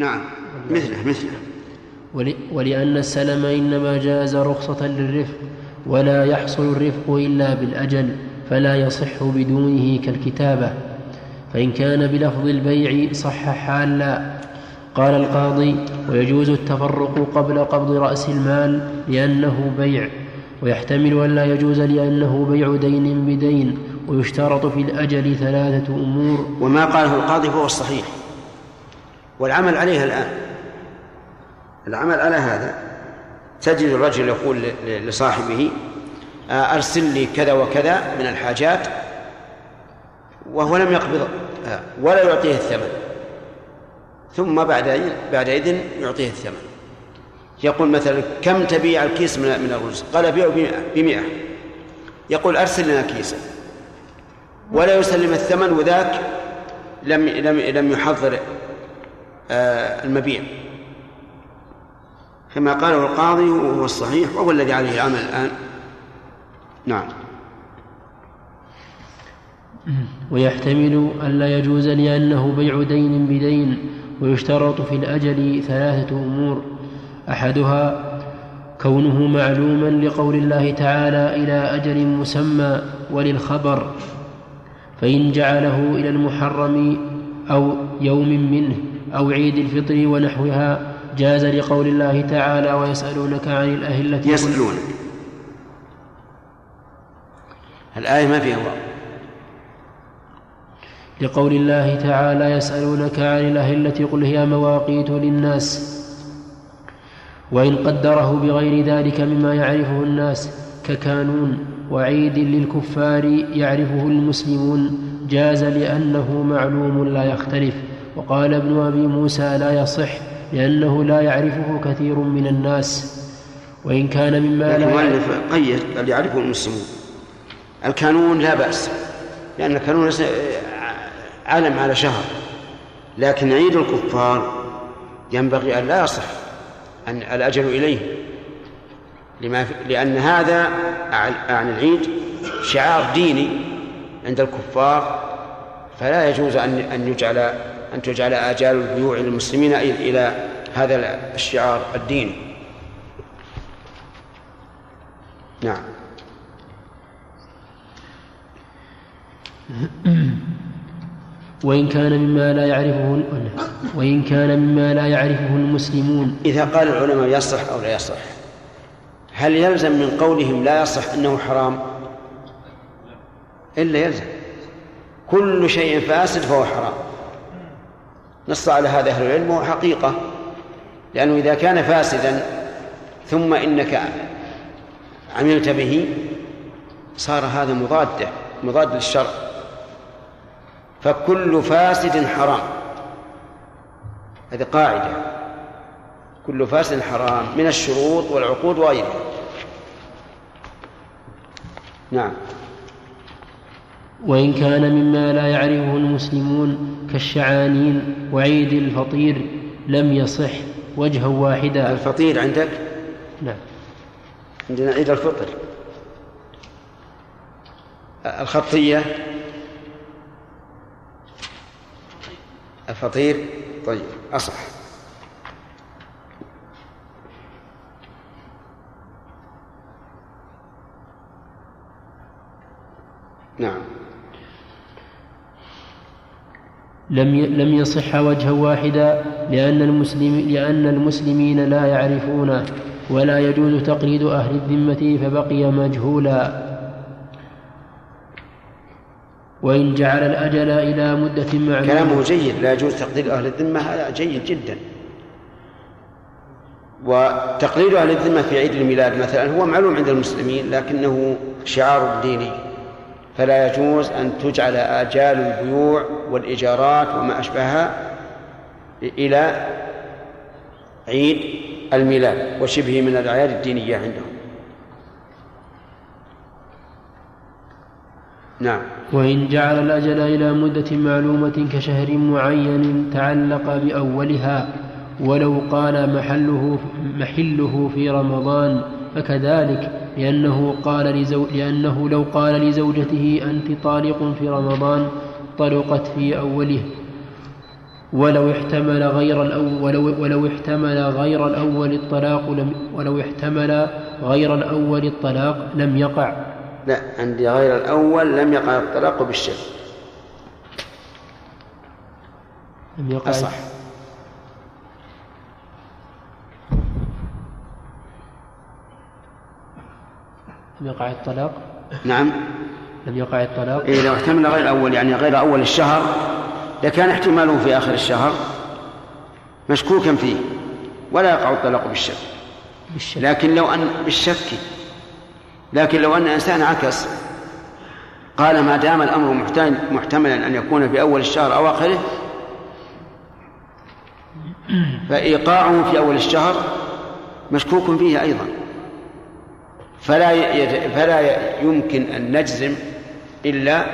نعم مثله مثله. ولأن السلم إنما جاز رخصة للرفق ولا يحصل الرفق إلا بالأجل فلا يصح بدونه كالكتابة. فإن كان بلفظ البيع صح حالا. قال القاضي ويجوز التفرق قبل قبض رأس المال لأنه بيع ويحتمل أن لا يجوز لأنه بيع دين بدين ويشترط في الأجل ثلاثة أمور. وما قاله القاضي هو الصحيح. والعمل عليها الآن. العمل على هذا. تجد الرجل يقول لصاحبه آه، أرسل لي كذا وكذا من الحاجات وهو لم يقبض آه، ولا يعطيه الثمن. ثم بعد بعد إذن يعطيه الثمن. يقول مثلا كم تبيع الكيس من من الرز؟ قال بيعه بمئة. يقول أرسل لنا كيسا. ولا يسلم الثمن وذاك لم لم لم يحضر المبيع. كما قاله القاضي وهو الصحيح وهو الذي عليه العمل الآن. نعم. ويحتمل ألا يجوز لأنه بيع دين بدين ويشترط في الأجل ثلاثة أمور. أحدها كونه معلوما لقول الله تعالى إلى أجل مسمى وللخبر فإن جعله إلى المحرم أو يوم منه. أو عيد الفطر ونحوها جاز لقول الله تعالى ويسألونك عن الأهلة يسألونك. الآية ما فيها واو. لقول الله تعالى يسألونك عن الأهلة قل هي مواقيت للناس وإن قدره بغير ذلك مما يعرفه الناس ككانون وعيد للكفار يعرفه المسلمون جاز لأنه معلوم لا يختلف. وقال ابن أبي موسى لا يصح لأنه لا يعرفه كثير من الناس. وإن كان مما لا المؤلف قيد قال يعرفه المسلمون. الكانون لا بأس لأن الكانون علم على شهر. لكن عيد الكفار ينبغي أن لا يصح أن الأجل إليه. لما لأن هذا عن العيد شعار ديني عند الكفار فلا يجوز أن أن يجعل أن تجعل آجال البيوع للمسلمين إلى هذا الشعار الديني نعم. وإن كان مما لا يعرفه وإن كان مما لا يعرفه المسلمون. إذا قال العلماء يصح أو لا يصح؟ هل يلزم من قولهم لا يصح أنه حرام؟ إلا يلزم. كل شيء فاسد فهو حرام. نص على هذا أهل العلم وهو حقيقة. لأنه إذا كان فاسدا ثم إنك عملت به صار هذا مضادة مضاد للشرع. فكل فاسد حرام. هذه قاعدة. كل فاسد حرام من الشروط والعقود وغيرها. نعم. وإن كان مما لا يعرفه المسلمون كالشعانين وعيد الفطير لم يصح وجها واحدا. الفطير عندك؟ نعم. عندنا عيد الفطر. الخطية؟ الفطير؟ طيب أصح. نعم. لم لم يصح وجها واحدا لأن المسلم لأن المسلمين لا يعرفونه ولا يجوز تقليد أهل الذمة فبقي مجهولا. وإن جعل الأجل إلى مدة معلومة. كلامه جيد لا يجوز تقليد أهل الذمة. هذا جيد جدا. وتقليد أهل الذمة في عيد الميلاد مثلا هو معلوم عند المسلمين لكنه شعار ديني. فلا يجوز أن تجعل آجال البيوع والإيجارات وما أشبهها إلى عيد الميلاد وشبهه من الأعياد الدينية عندهم. نعم. وإن جعل الأجل إلى مدة معلومة كشهر معين تعلق بأولها ولو قال محله محله في رمضان فكذلك لأنه قال لزو لأنه لو قال لزوجته أنت طالق في رمضان طلقت في أوله. ولو احتمل غير الأول ولو, ولو احتمل غير الأول الطلاق لم ولو احتمل غير الأول الطلاق لم يقع. لا عندي غير الأول لم يقع الطلاق بالشك لم يقع. أصح. لم يقع الطلاق؟ نعم. لم يقع الطلاق؟ إيه لو احتمل غير الأول يعني غير أول الشهر لكان احتماله في آخر الشهر. مشكوكا فيه ولا يقع الطلاق بالشك. بالشك. لكن لو أن بالشك. لكن لو أن إنسان عكس قال ما دام الأمر محتمل- محتملا أن يكون في أول الشهر أو آخره فإيقاعه في أول الشهر مشكوك فيه أيضا. فلا فلا يمكن أن نجزم إلا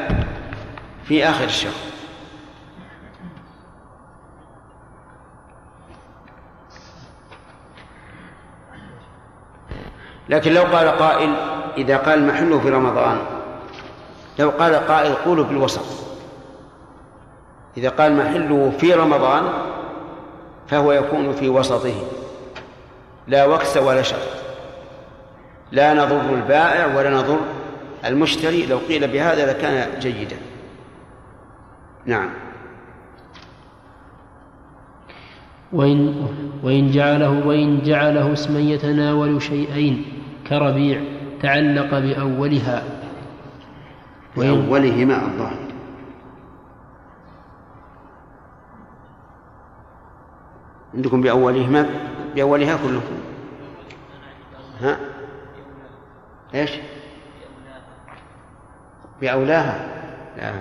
في آخر الشهر. لكن لو قال قائل إذا قال محله في رمضان لو قال قائل قولوا بالوسط إذا قال محله في رمضان فهو يكون في وسطه. لا وكس ولا شر. لا نضر البائع ولا نضر المشتري. لو قيل بهذا لكان جيدا. نعم. وإن, وإن جعله وإن جعله اسما يتناول شيئين كربيع تعلق بأولها. وإن أولهما الظاهر. عندكم بأولهما بأولها كلكم. ها؟ إيش؟ بأولاها. لا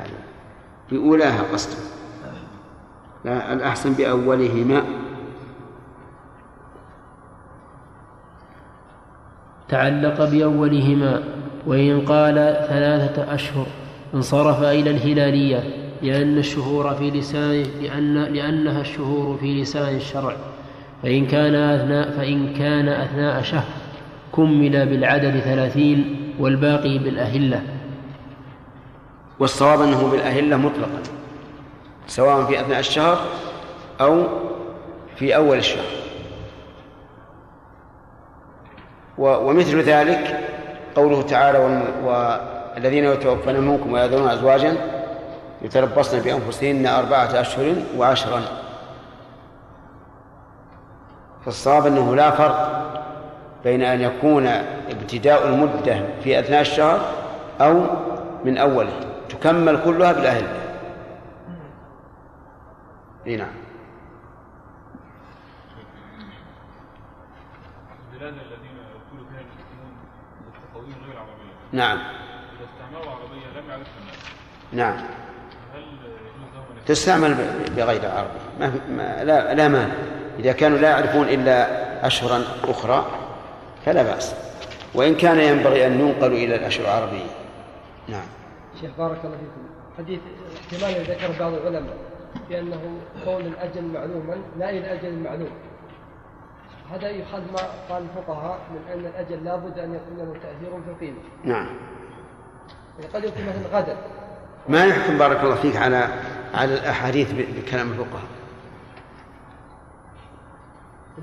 بأولاها قصده. لا الأحسن بأولهما. تعلق بأولهما وإن قال ثلاثة أشهر انصرف إلى الهلالية لأن الشهور في لسان لأن لأنها الشهور في لسان الشرع. فإن كان أثناء فإن كان أثناء شهر. كمل بالعدد ثلاثين والباقي بالأهلة. والصواب أنه بالأهلة مطلقا سواء في أثناء الشهر أو في أول الشهر. ومثل ذلك قوله تعالى والذين يتوفون منكم ويذرون أزواجا يتربصن بأنفسهن أربعة أشهر وعشرا. فالصواب أنه لا فرق بين أن يكون ابتداء المدة في أثناء الشهر أو من أوله. تكمل كلها بالأهل. إي نعم. البلاد الذين يقول فيها المسلمون التقويم غير عربية نعم. إذا استعملوا عربية لم يعرفها الناس نعم. هل تستعمل بغير العربي ما ما لا لا مانع. إذا كانوا لا يعرفون إلا أشهرا أخرى فلا بأس. وإن كان ينبغي أن ينقلوا إلى الأشهر العربية. نعم. شيخ بارك الله فيكم. حديث احتمال ذكر بعض العلماء بأنه كون الأجل معلوما لا إلى أجل معلوم. هذا يؤخذ ما قال الفقهاء من أن الأجل لابد أن يكون له تأثير في القيمة. نعم. قد يكون مثلا غدا ما يحكم بارك الله فيك على على الأحاديث بكلام الفقهاء؟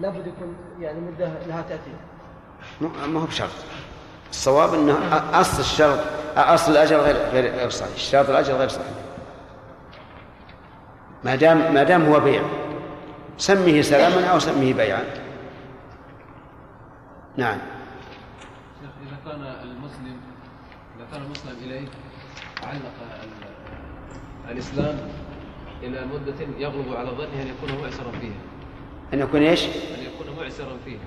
لابد يكون يعني مدة لها تأثير. ما هو بشرط. الصواب انه أصل الشرط أصل الاجل غير غير غير صحيح. اشتراط الاجل غير صحيح. ما دام ما دام هو بيع. سميه سلاما أو سميه بيعا. نعم. إذا كان المسلم إذا كان المسلم إليه علق ال- الإسلام إلى مدة يغلب على ظنه أن يكون معسرا فيها. أن يكون إيش؟ أن يكون معسرا فيها.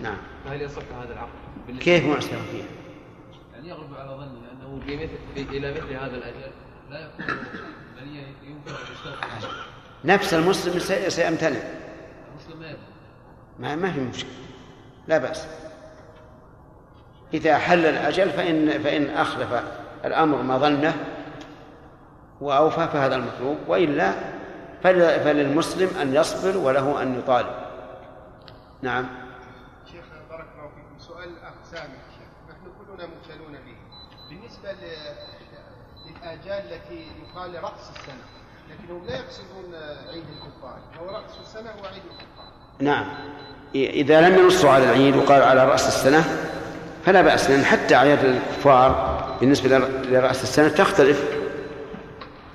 نعم. فهل يصح هذا العقد؟ كيف معسر فيه؟ يعني يغلب على ظنه أنه في مثل هذا الأجل لا يكون يمكن أن يشترط. نفس المسلم سي- سيمتنع. المسلم ما ما ما في مشكلة. لا بأس. إذا حل الأجل فان فإن أخلف الأمر ما ظنه وأوفى فهذا المطلوب وإلا فل- فللمسلم أن يصبر وله أن يطالب. نعم شيخ بارك الله فيكم شيخ. نحن كلنا مبتلون به. بالنسبة ل- للآجال التي يقال رأس السنة لكنهم لا يقصدون عيد الكفار هو رأس السنة وعيد الكفار نعم. إذا لم ينصوا على العيد وقالوا على رأس السنة فلا بأس لأن حتى أعياد الكفار بالنسبة لرأس السنة تختلف.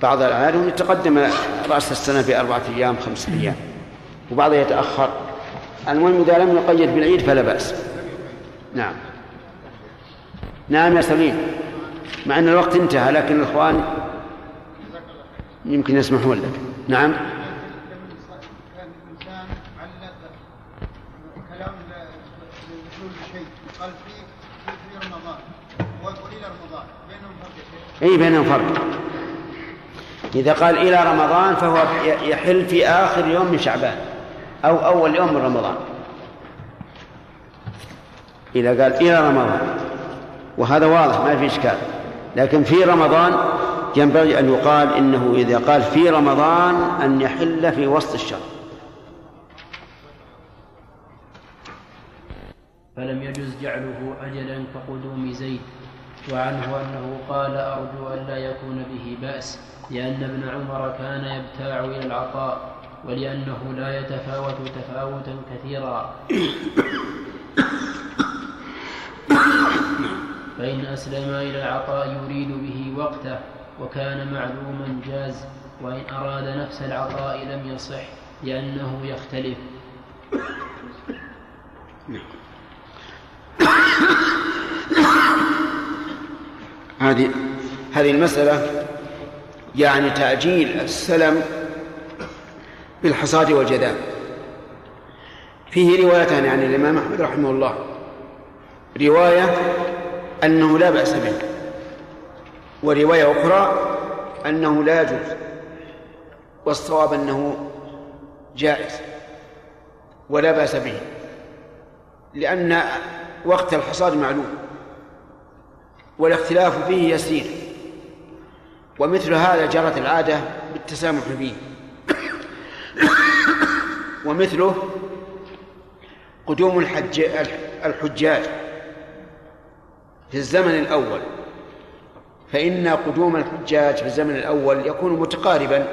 بعض الأعياد يتقدم رأس السنة بأربعة أيام خمسة أيام وبعضها يتأخر. المهم إذا لم يقيد بالعيد فلا بأس. نعم. نعم يا سليم. مع أن الوقت انتهى لكن الإخوان يمكن يسمحون لك. نعم. رمضان بينهم فرق. إذا قال إلى رمضان فهو يحل في آخر يوم من شعبان أو أول يوم من رمضان. إذا قال إلى رمضان. وهذا واضح ما في إشكال. لكن في رمضان ينبغي أن يقال إنه إذا قال في رمضان أن يحل في وسط الشهر. فلم يجز جعله أجلا كقدوم زيد وعنه أنه قال أرجو أن لا يكون به بأس لأن ابن عمر كان يبتاع إلى العطاء ولأنه لا يتفاوت تفاوتا كثيرا. فإن أسلم إلى العطاء يريد به وقته وكان معلوما جاز وإن أراد نفس العطاء لم يصح لأنه يختلف. هذه هذه المسألة يعني تأجيل السلم بالحصاد والجذاب فيه روايتان عن الإمام أحمد رحمه الله. رواية أنه لا بأس به. ورواية أخرى أنه لا يجوز والصواب أنه جائز ولا بأس به لأن وقت الحصاد معلوم والاختلاف فيه يسير ومثل هذا جرت العادة بالتسامح فيه. ومثله قدوم الحج الحجاج. في الزمن الأول. فإن قدوم الحجاج في الزمن الأول يكون متقاربا.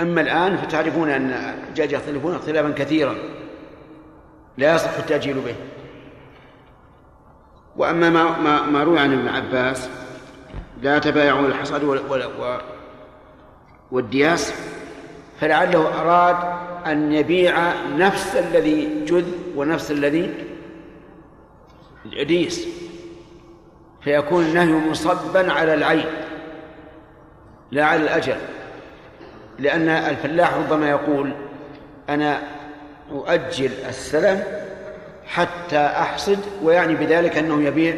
أما الآن فتعرفون أن الحجاج يختلفون اختلافا كثيرا. لا يصح التأجيل به. وأما ما, ما, ما روي عن ابن عباس لا تبايعوا الحصاد والدياس فلعله أراد أن يبيع نفس الذي جذ ونفس الذي ديس فيكون النهي مصبا على العين لا على الأجل لأن الفلاح ربما يقول أنا أؤجل السلم حتى أحصد ويعني بذلك أنه يبيع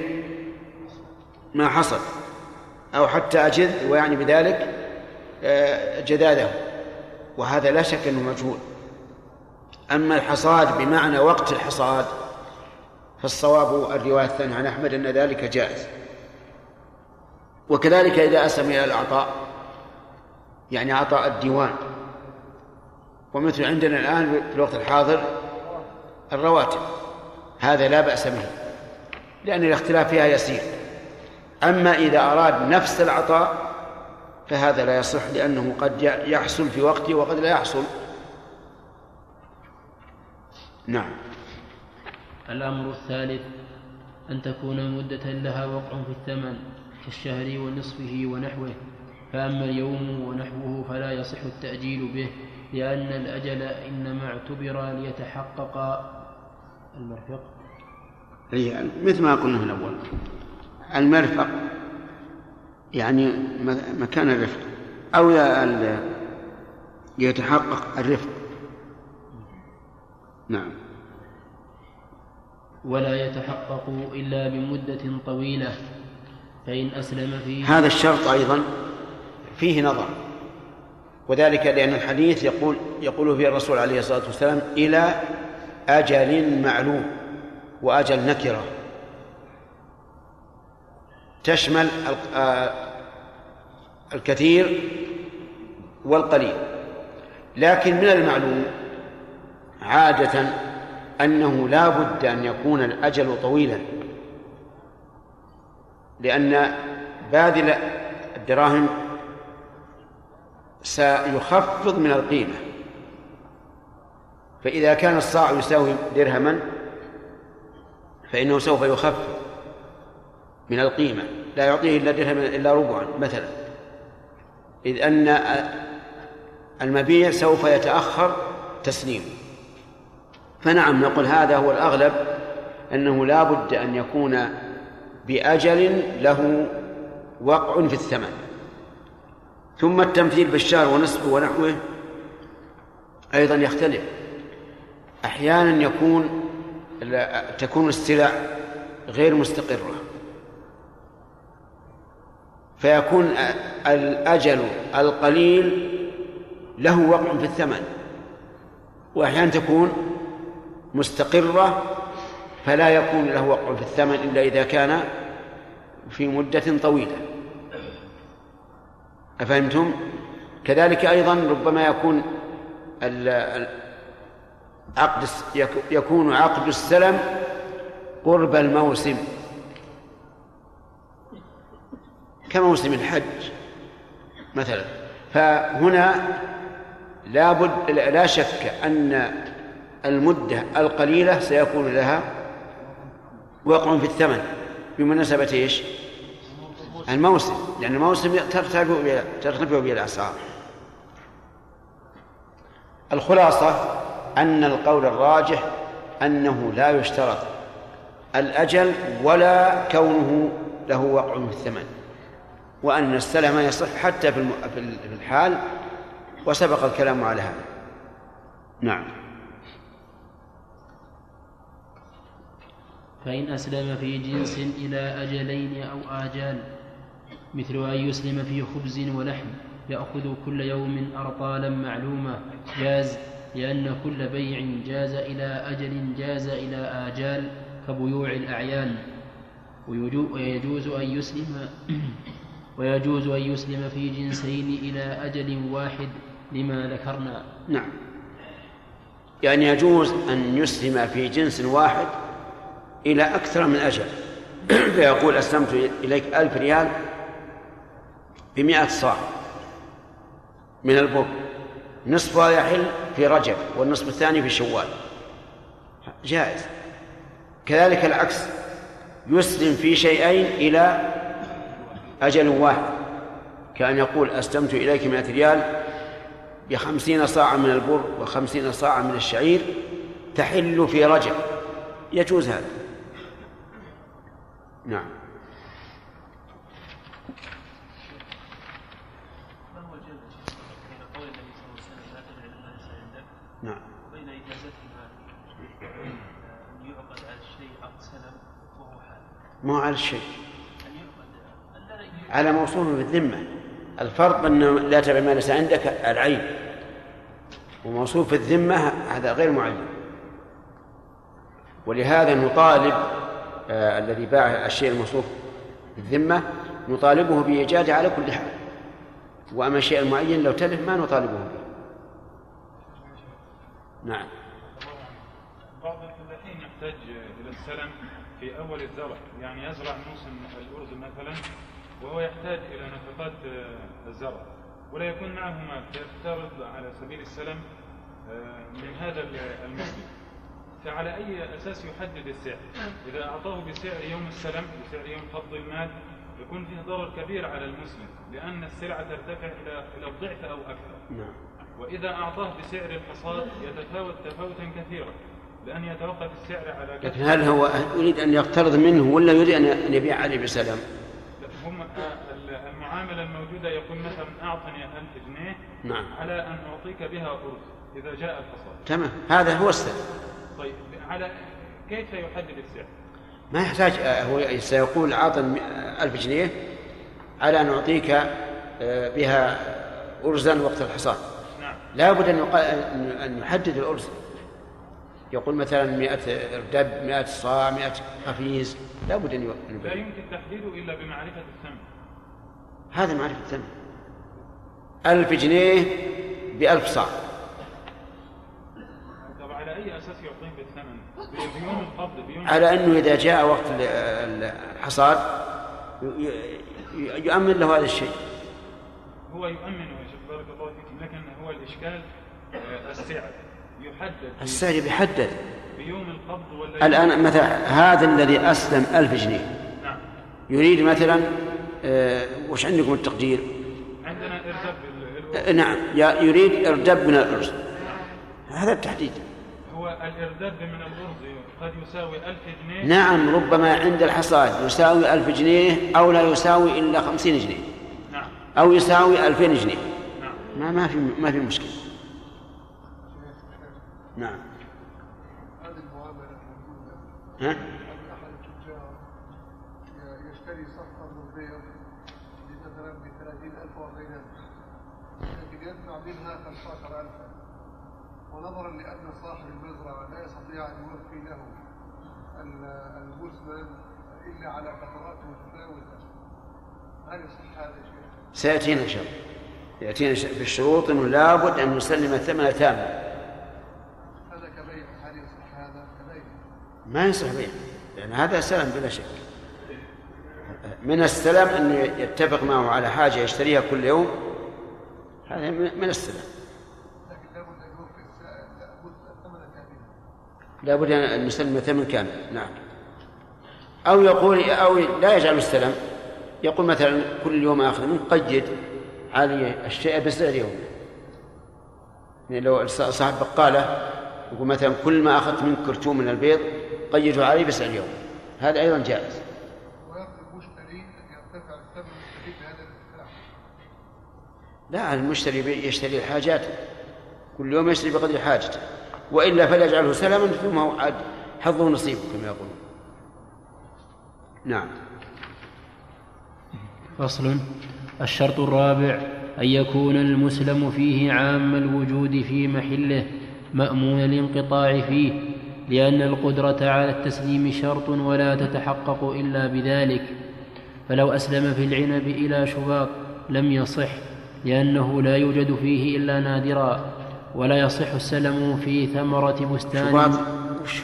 ما حصد أو حتى أجد ويعني بذلك جداده وهذا لا شك أنه مجهول. أما الحصاد بمعنى وقت الحصاد فالصواب الرواية الثانية عن أحمد أن ذلك جائز. وكذلك إذا أسلم إلى العطاء يعني عطاء الديوان. ومثل عندنا الآن في الوقت الحاضر الرواتب. هذا لا بأس به لأن الاختلاف فيها يسير. أما إذا أراد نفس العطاء فهذا لا يصح لأنه قد يحصل في وقته وقد لا يحصل. نعم. الأمر الثالث أن تكون مدة لها وقع في الثمن كالشهر ونصفه ونحوه فأما اليوم ونحوه فلا يصح التأجيل به لأن الأجل إنما اعتبر ليتحقق المرفق. أي مثل ما قلنا في الأول المرفق يعني مكان الرفق أو يتحقق الرفق. نعم. ولا يتحقق إلا بمدة طويلة فإن أسلم فيه هذا الشرط أيضا فيه نظر وذلك لأن الحديث يقول يقول فيه الرسول عليه الصلاة والسلام إلى أجل معلوم وأجل نكرة. تشمل الكثير والقليل لكن من المعلوم عادة أنه لا بد أن يكون الأجل طويلا. لأن باذل الدراهم سيخفض من القيمة. فإذا كان الصاع يساوي درهما فإنه سوف يخفض من القيمة. لا يعطيه إلا درهما إلا ربعا مثلا. إذ أن المبيع سوف يتأخر تسليمه فنعم نقول هذا هو الأغلب أنه لا بد أن يكون بأجل له وقع في الثمن. ثم التمثيل بالشهر ونصفه ونحوه أيضا يختلف. أحيانا يكون تكون السلع غير مستقرة. فيكون الأجل القليل له وقع في الثمن. وأحيانا تكون مستقرة فلا يكون له وقع في الثمن إلا إذا كان في مدة طويلة. أفهمتم؟ كذلك أيضا ربما يكون عقد يكون عقد السلم قرب الموسم. كموسم الحج مثلا. فهنا لا بد لا شك أن المدة القليلة سيكون لها وقع في الثمن بمناسبة إيش؟ الموسم لأن الموسم ترتفع ترتفع به الأسعار. الخلاصة أن القول الراجح أنه لا يشترط الأجل ولا كونه له وقع في الثمن وأن السلم يصح حتى في الحال وسبق الكلام على هذا. نعم. فإن أسلم في جنس إلى أجلين أو آجال مثل أن يسلم في خبز ولحم يأخذ كل يوم أرطالا معلومة جاز لأن كل بيع جاز إلى أجل جاز إلى آجال كبيوع الأعيان. ويجوز أن يسلم ويجوز أن يسلم في جنسين إلى أجل واحد لما ذكرنا. نعم. يعني يجوز أن يسلم في جنس واحد إلى أكثر من أجل. فيقول أسلمت إليك ألف ريال بمئة صاع من البر. نصفها يحل في رجب والنصف الثاني في شوال. جائز. كذلك العكس. يسلم في شيئين إلى أجل واحد. كأن يقول أسلمت إليك مئة ريال بخمسين صاعا من البر وخمسين صاعا من الشعير تحل في رجب. يجوز هذا. نعم. ما هو الجمع بين قول النبي صلى الله عليه وسلم لا تدع الناس عندك نعم. وبين إجازتهما أن يعقد على الشيء عقد سلم وهو حال. ما هو على الشيء؟ أن يعقد أن على موصول بالذمة. الفرق أنه لا تبع ما ليس عندك العين. وموصول في الذمة هذا غير معين ولهذا نطالب الذي باع الشيء الموصوف بالذمة نطالبه بإيجاده على كل حال. وأما الشيء المعين لو تلف ما نطالبه به. نعم. بعض الفلاحين يحتاج إلى السلم في أول الزرع. يعني يزرع موسم الأرز مثلا وهو يحتاج إلى نفقات آه، الزرع. ولا يكون معه مال فيفترض على سبيل السلم آه، من هذا الموسم فعلى أي أساس يحدد السعر؟ إذا أعطاه بسعر يوم السلم بسعر يوم قبض المال يكون فيه ضرر كبير على المسلم لأن السلعة ترتفع إلى إلى الضعف أو أكثر. نعم. وإذا أعطاه بسعر الحصاد يتفاوت تفاوتا كثيرا لأن يتوقف السعر على كثرة لكن هل هو يريد أن يقترض منه ولا يريد أن يبيع عليه بسلام؟ هم المعاملة الموجودة يقول مثلا أعطني ألف جنيه نعم. على أن أعطيك بها أرز إذا جاء الحصاد. تمام. هذا هو السلم طيب على كيف يحدد السعر؟ ما يحتاج آه، هو سيقول عاطن ألف جنيه على أن أعطيك آه، بها أرزا وقت الحصاد. نعم. لا بد أن يحدد الأرز. يقول مثلا مئة اردب مئة صاع مئة قفيز لا بد أن لا يمكن تحديده إلا بمعرفة الثمن هذا معرفة الثمن ألف جنيه بألف صاع. أي أساس يعطيه بالثمن؟ بيوم القبض بيوم على أنه إذا جاء وقت ال- الحصاد يؤمن له هذا الشيء. هو يؤمن يا شيخ بارك الله فيكم لكن هو الإشكال آه، السعر. يحدد. السعر بيحدد. بيوم القبض ولا الآن مثلا هذا الذي أسلم ألف جنيه. نعم. يريد مثلا آه، وش عندكم التقدير؟ عندنا آه، نعم يريد إردب من الأرز هذا التحديد هو الإرداب من الأرز قد يساوي ألف جنيه. نعم ربما عند الحصاد يساوي ألف جنيه أو لا يساوي إلا خمسين جنيه. نعم. أو يساوي ألفين جنيه. نعم. ما ما في ما في مشكلة. نعم. ها؟ يشتري صفقة من مثلا ب 30000 و 40000 لكن يدفع منها 15000 ونظرا لأن صاحب المزرعة لا يستطيع أن يوفي له ال- المزمن إلا على فترات متفاوتة. هل يصح هذا شيخ؟ سيأتينا إن شاء الله. يأتينا ش- في الشروط أنه لابد أن يسلم الثمن تاما. هذا كبيع هل يصح هذا؟ كبيع؟ ما يصح بيع. لأن هذا سلم بلا شك. من السلم أنه يتفق معه على حاجة يشتريها كل يوم هذا من من السلم لكن لابد أن يوفي السائل لابد الثمن كاملا لابد أن نسلم الثمن كامل نعم. أو يقول أو لا يجعل السلم يقول مثلا كل يوم آخذ منه قيد علي الشيء بسعر يوم. يعني لو صاحب بقالة يقول مثلا كل ما أخذت منك كرتون من البيض قيده علي بسعر يوم. هذا أيضا جائز. لا المشتري يشتري الحاجات. كل يوم يشتري بقدر حاجته. وإلا فليجعله سلما ثم عاد حظه نصيب كما يقولون. نعم. فصل. الشرط الرابع أن يكون المسلم فيه عام الوجود في محله مأمون الانقطاع فيه لأن القدرة على التسليم شرط ولا تتحقق إلا بذلك. فلو أسلم في العنب إلى شباط لم يصح لأنه لا يوجد فيه إلا نادرا. ولا يصح السلم في ثمرة بستان. شباط وش؟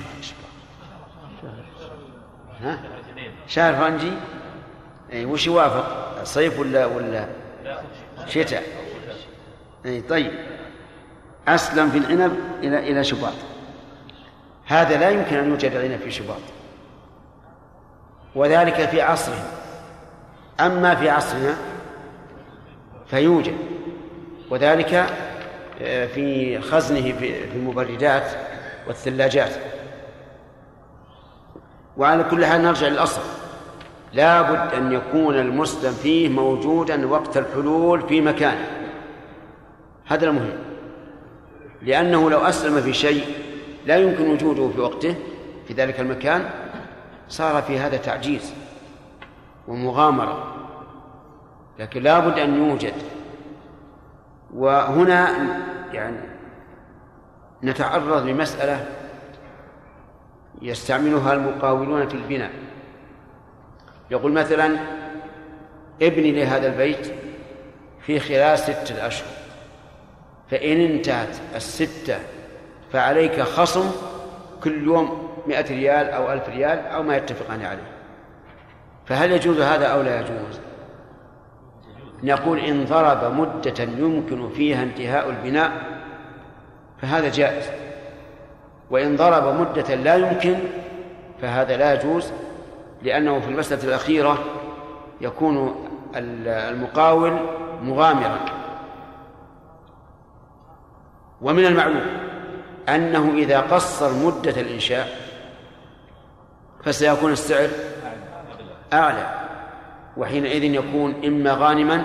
ها؟ شهر فرنجي؟ اي وش يوافق؟ صيف ولا ولا شتاء؟ اي طيب. أسلم في العنب إلى إلى شباط. هذا لا يمكن أن يوجد عنب في شباط. وذلك في عصره. أما في عصرنا فيوجد. وذلك في خزنه في في المبردات والثلاجات. وعلى كل حال نرجع للأصل. لا بد أن يكون المسلم فيه موجودا وقت الحلول في مكانه. هذا المهم. لأنه لو أسلم في شيء لا يمكن وجوده في وقته في ذلك المكان صار في هذا تعجيز ومغامرة. لكن لا بد أن يوجد وهنا يعني نتعرض لمسألة يستعملها المقاولون في البناء. يقول مثلا ابني لهذا البيت في خلال ستة أشهر فإن انتهت الستة فعليك خصم كل يوم مئة ريال أو ألف ريال أو ما يتفقان عليه. فهل يجوز هذا أو لا يجوز؟ نقول إن ضرب مدة يمكن فيها انتهاء البناء فهذا جائز. وإن ضرب مدة لا يمكن فهذا لا يجوز لأنه في المسألة الأخيرة يكون المقاول مغامرا. ومن المعلوم أنه إذا قصر مدة الإنشاء فسيكون السعر أعلى. وحينئذ يكون إما غانما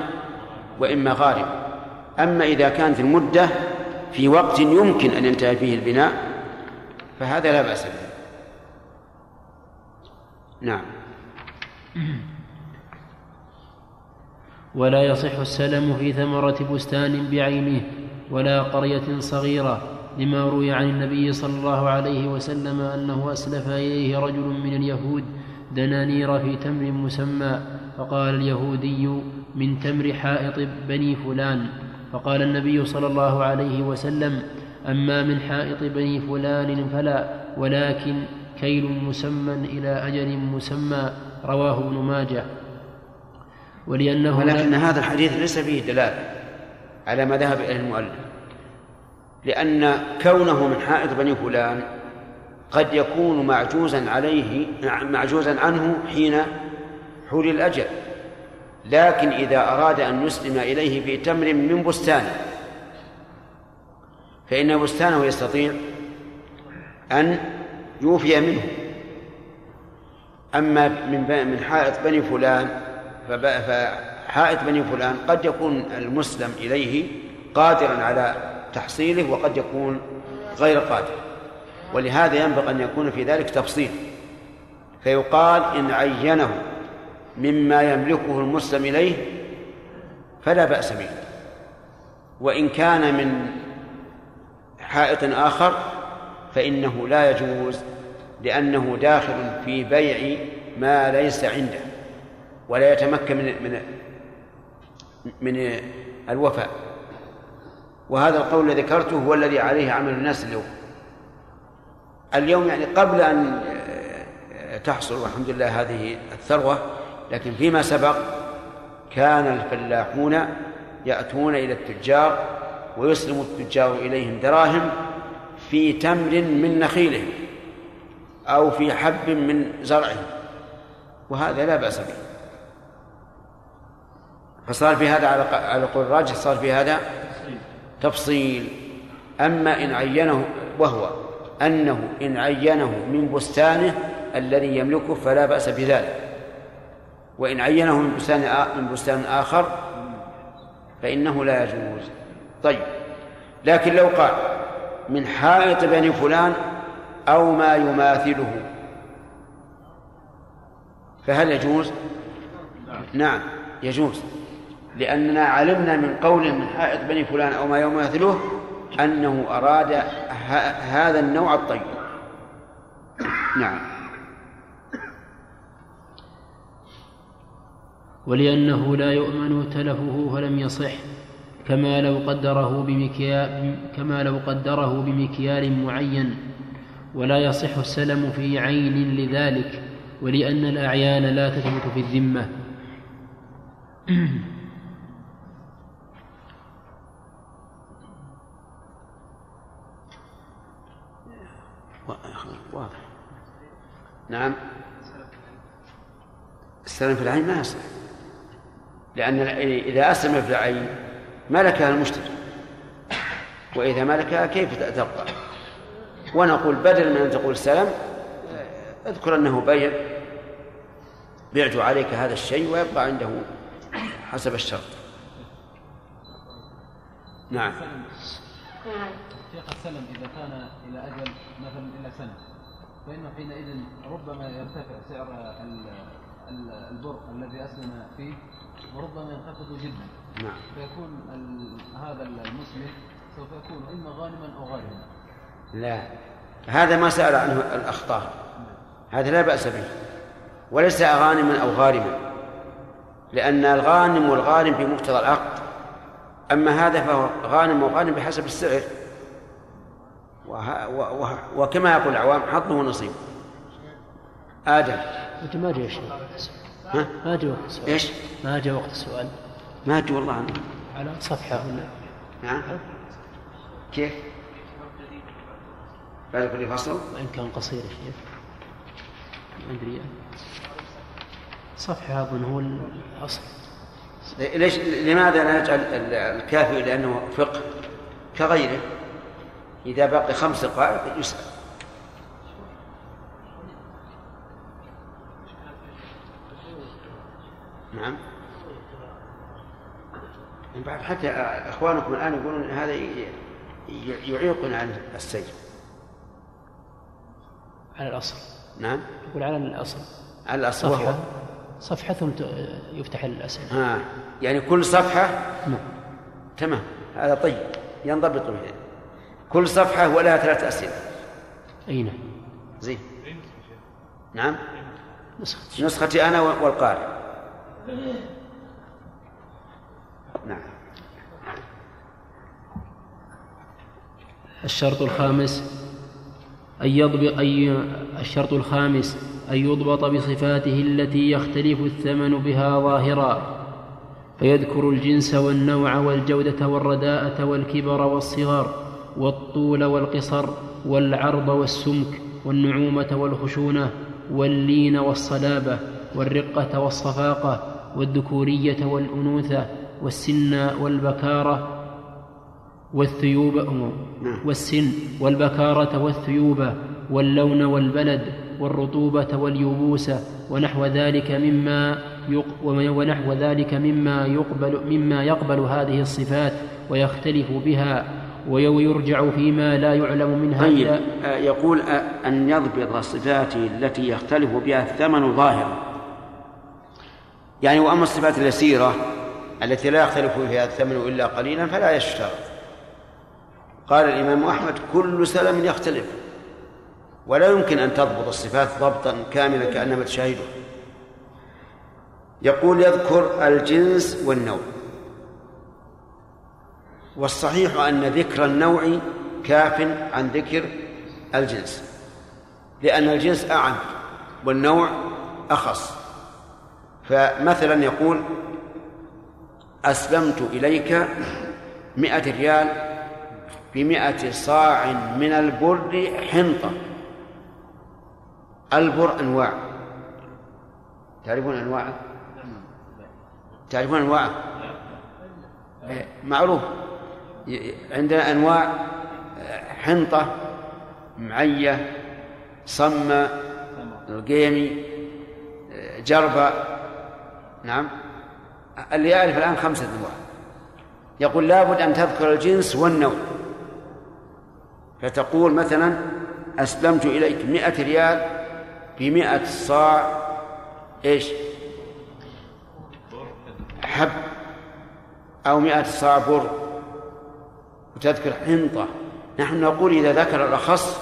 وإما غارما. أما إذا كانت المدة في وقت يمكن أن ينتهي فيه البناء فهذا لا بأس به. نعم. ولا يصح السلم في ثمرة بستان بعينه ولا قرية صغيرة لما روي عن النبي صلى الله عليه وسلم أنه أسلف إليه رجل من اليهود دنانير في تمر مسمى. فقال اليهودي من تمر حائط بني فلان. فقال النبي صلى الله عليه وسلم أما من حائط بني فلان فلا ولكن كيل مسمى إلى أجل مسمى رواه ابن ماجه. ولأنه ولكن هذا الحديث ليس فيه دلالة على ما ذهب إليه المؤلف. لأن كونه من حائط بني فلان قد يكون معجوزا عليه معجوزا عنه حين حول الأجل. لكن إذا أراد أن يسلم إليه في تمر من بستانه فإن بستانه يستطيع أن يوفي منه. أما من من حائط بني فلان فحائط بني فلان قد يكون المسلم إليه قادرا على تحصيله وقد يكون غير قادر. ولهذا ينبغي أن يكون في ذلك تفصيل. فيقال إن عينه مما يملكه المسلم إليه فلا بأس به. وإن كان من حائط آخر فإنه لا يجوز لأنه داخل في بيع ما ليس عنده ولا يتمكن من من من الوفاء. وهذا القول الذي ذكرته هو الذي عليه عمل الناس اليوم. اليوم يعني قبل أن تحصل والحمد لله هذه الثروة لكن فيما سبق كان الفلاحون يأتون إلى التجار ويسلم التجار إليهم دراهم في تمر من نخيلهم أو في حب من زرعهم وهذا لا بأس به. فصار في هذا على على قول الراجح صار في هذا تفصيل. أما إن عينه وهو أنه إن عينه من بستانه الذي يملكه فلا بأس بذلك. وإن عينه من بستان من بستان آخر فإنه لا يجوز. طيب. لكن لو قال من حائط بني فلان أو ما يماثله فهل يجوز؟ نعم يجوز. لأننا علمنا من قول من حائط بني فلان أو ما يماثله أنه أراد هذا النوع الطيب. نعم. ولأنه لا يؤمن تلفه فلم يصح كما لو قدره بمكيال كما لو قدره بمكيال معين ولا يصح السلم في عين لذلك ولأن الأعيان لا تثبت في الذمة. واضح نعم. السلم في العين ما يصح. لأن إذا أسلم في العين ملكها المشتري وإذا ملكها كيف تبقى؟ ونقول بدل من أن تقول سلم اذكر أنه بيع بعت عليك هذا الشيء ويبقى عنده حسب الشرط. نعم. السلم إذا كان إلى أجل مثلا إلى سنة فإنه حينئذ ربما يرتفع سعر البر الذي أسلم فيه وربما ينخفض جدا. نعم. فيكون هذا المسلم سوف يكون إما غانما أو غارما. لا. هذا ما سأل عنه الأخطار هذا لا بأس به. وليس غانما أو غارما. لأن الغانم والغارم في مقتضى العقد. أما هذا فهو غانم وغانم بحسب السعر. وكما يقول العوام حظه ونصيب آدم. أنت ما جاء شيء ها؟ ما جاء وقت السؤال. إيش؟ ما جاء وقت السؤال. ما أدري والله عنه على صفحة. هنا نعم كيف؟ بعد كل فصل؟ وإن كان قصير يا شيخ. ما أدري. صفحة أظن هو الأصل ليش؟ لماذا لا نجعل الكافي؟ لأنه فقه. كغيره. إذا بقي خمس دقائق يسأل. نعم. من بعد حتى إخوانكم الآن يقولون هذا يعيقنا عن السير على الأصل. نعم. يقول على الأصل. على الأصل وهو؟ صفحة صفحة ثم يفتح الأسئلة. ها. يعني كل صفحة؟ نعم. تمام. هذا طيب. ينضبط به كل صفحة ولها ثلاث أسئلة. أين زين. نعم. نسخة نسختي أنا والقارئ. نعم. الشرط الخامس أن يضبط أي الشرط الخامس أن يضبط بصفاته التي يختلف الثمن بها ظاهرا فيذكر الجنس والنوع والجودة والرداءة والكبر والصغار والطول والقصر والعرض والسمك والنعومة والخشونة واللين والصلابة والرقة والصفاقة والذكورية والأنوثة والسن والبكارة والثيوب والسن والبكارة والثيوبة واللون والبلد والرطوبة واليبوسة ونحو ذلك مما ونحو ذلك مما يقبل مما يقبل هذه الصفات ويختلف بها ويرجع فيما لا يعلم منها طيب آه، يقول آه، أن يضبط صفاته التي يختلف بها الثمن ظاهرا. يعني وأما الصفات اليسيرة التي لا يختلف فيها الثمن إلا قليلا فلا يشترط. قال الإمام أحمد كل سلم يختلف ولا يمكن أن تضبط الصفات ضبطا كاملا كأنما تشاهده. يقول يذكر الجنس والنوع. والصحيح أن ذكر النوع كاف عن ذكر الجنس لأن الجنس أعم والنوع أخص. فمثلا يقول أسلمت إليك مئة ريال بمئة صاع من البر حنطة. البر أنواع. تعرفون أنواعه تعرفون أنواعه معروف. عندنا أنواع حنطة معية صمة القيمي جربة. نعم. اللي يعرف الآن خمسة أنواع يقول لابد أن تذكر الجنس والنوع. فتقول مثلا أسلمت إليك مئة ريال بمئة صاع إيش؟ حب أو مئة صاع بر. وتذكر حنطة. نحن نقول إذا ذكر الأخص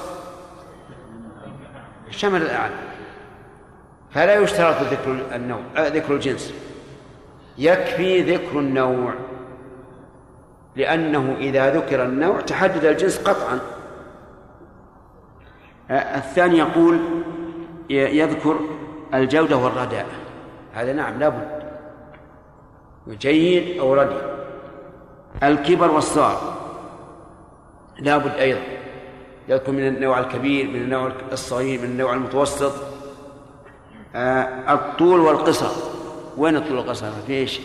شمل الأعلى. فلا يشترط ذكر النوع آه، ذكر الجنس. يكفي ذكر النوع لأنه إذا ذكر النوع تحدد الجنس قطعا. آه، الثاني يقول يذكر الجودة والرداء. هذا نعم لابد جيد أو ردي. الكبر والصغر لابد أيضا. يذكر من النوع الكبير من النوع الصغير من النوع المتوسط. الطول والقصر. وين الطول والقصر؟ في إيش؟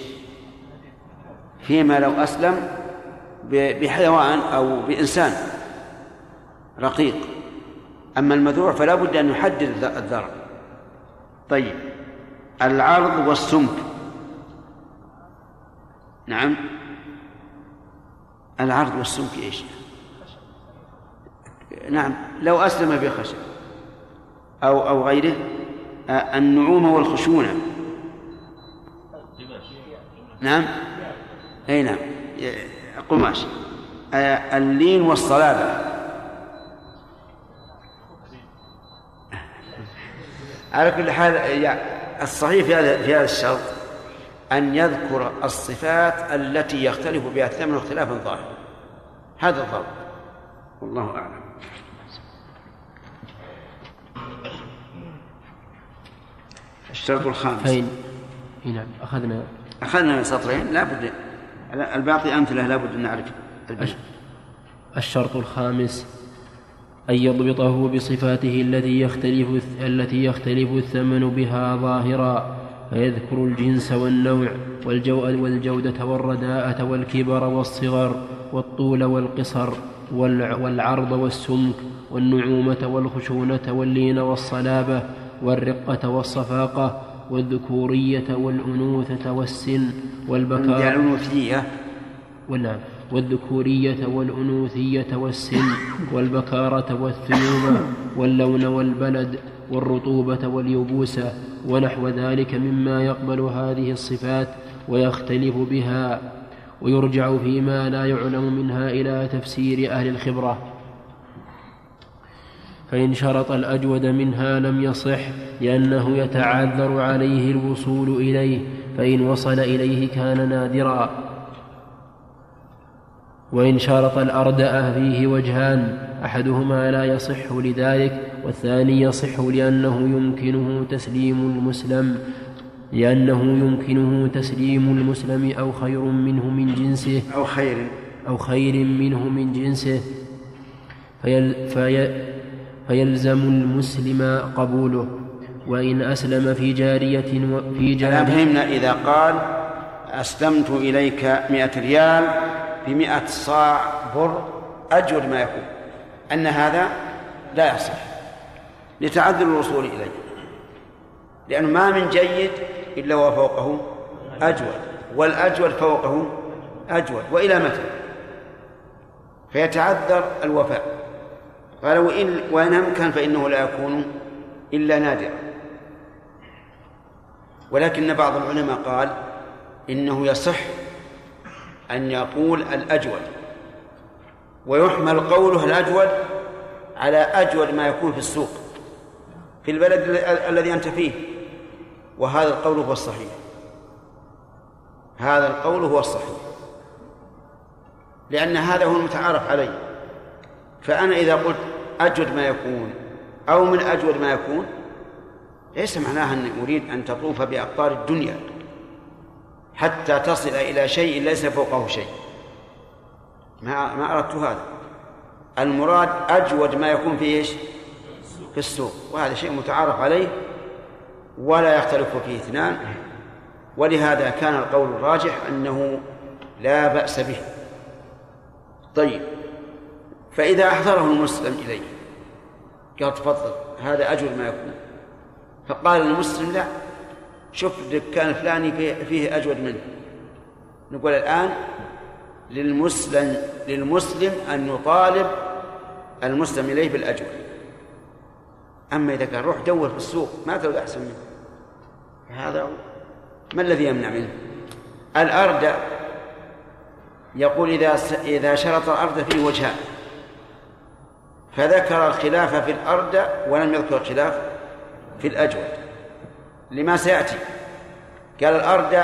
فيما لو أسلم بحيوان أو بإنسان رقيق. أما المذروع فلا بد أن يحدد الذرع. طيب العرض والسمك. نعم. العرض والسمك إيش؟ نعم لو أسلم بخشب أو أو غيره. النعومة والخشونة. نعم؟ أي نعم. قماش اللين والصلابة. على كل حال الصحيح في هذا في هذا الشرط أن يذكر الصفات التي يختلف بها الثمن اختلافا ظاهرا هذا الضرب والله أعلم. الشرط الخامس. فإن نعم. أخذنا أخذنا من سطرين لا بد الباقي أمثلة لا بد أن نعرف الشرط الخامس أن يضبطه بصفاته التي يختلف التي يختلف الثمن بها ظاهرا فيذكر الجنس والنوع والجودة والرداءة والكبر والصغر والطول والقصر والعرض والسمك والنعومة والخشونة واللين والصلابة والرقة والصفاقة والذكورية والأنوثة والسن والبكارة الأنوثية. والنعم والذكورية والأنوثية والسن والبكارة والثيوبة واللون والبلد والرطوبة واليبوسة ونحو ذلك مما يقبل هذه الصفات ويختلف بها ويرجع فيما لا يعلم منها إلى تفسير أهل الخبرة. فإن شرط الأجود منها لم يصح لأنه يتعذر عليه الوصول إليه فإن وصل إليه كان نادرا. وإن شرط الأردأ فيه وجهان أحدهما لا يصح لذلك والثاني يصح لأنه يمكنه تسليم المسلم لأنه يمكنه تسليم المسلم أو خير منه من جنسه أو خير. أو خير منه من جنسه. فيل في فيلزم المسلم قبوله وإن أسلم في جارية في جارية فهمنا إذا قال أسلمت إليك مئة ريال بمئة صاع بر أجود ما يكون. أن هذا لا يصح. لتعذر الوصول إليه. لأنه ما من جيد إلا وفوقه أجود والأجود فوقه أجود. وإلى متى؟ فيتعذر الوفاء. قال وإن وإن أمكن فإنه لا يكون إلا نادرا. ولكن بعض العلماء قال إنه يصح أن يقول الأجود ويحمل قوله الأجود على أجود ما يكون في السوق في البلد ال- الذي أنت فيه. وهذا القول هو الصحيح. هذا القول هو الصحيح. لأن هذا هو المتعارف عليه. فأنا إذا قلت أجود ما يكون أو من أجود ما يكون ليس معناها أني أريد أن تطوف بأقطار الدنيا حتى تصل إلى شيء ليس فوقه شيء. ما ما أردت هذا. المراد أجود ما يكون في إيش؟ في السوق. وهذا شيء متعارف عليه ولا يختلف فيه اثنان. ولهذا كان القول الراجح أنه لا بأس به. طيب. فإذا أحضره المسلم إليه. قال تفضل هذا أجود ما يكون. فقال المسلم لا شوف الدكان الفلاني فيه, أجود منه. نقول الآن للمسلم للمسلم أن يطالب المسلم إليه بالأجود أما إذا كان روح دور في السوق ما تلقى أحسن منه. هذا. ما الذي يمنع منه؟ الأرض يقول إذا إذا شرط الأرض فيه وجهان. فذكر الخلاف في الأرض ولم يذكر الخلاف في الأجود. لما سيأتي؟ قال الأرض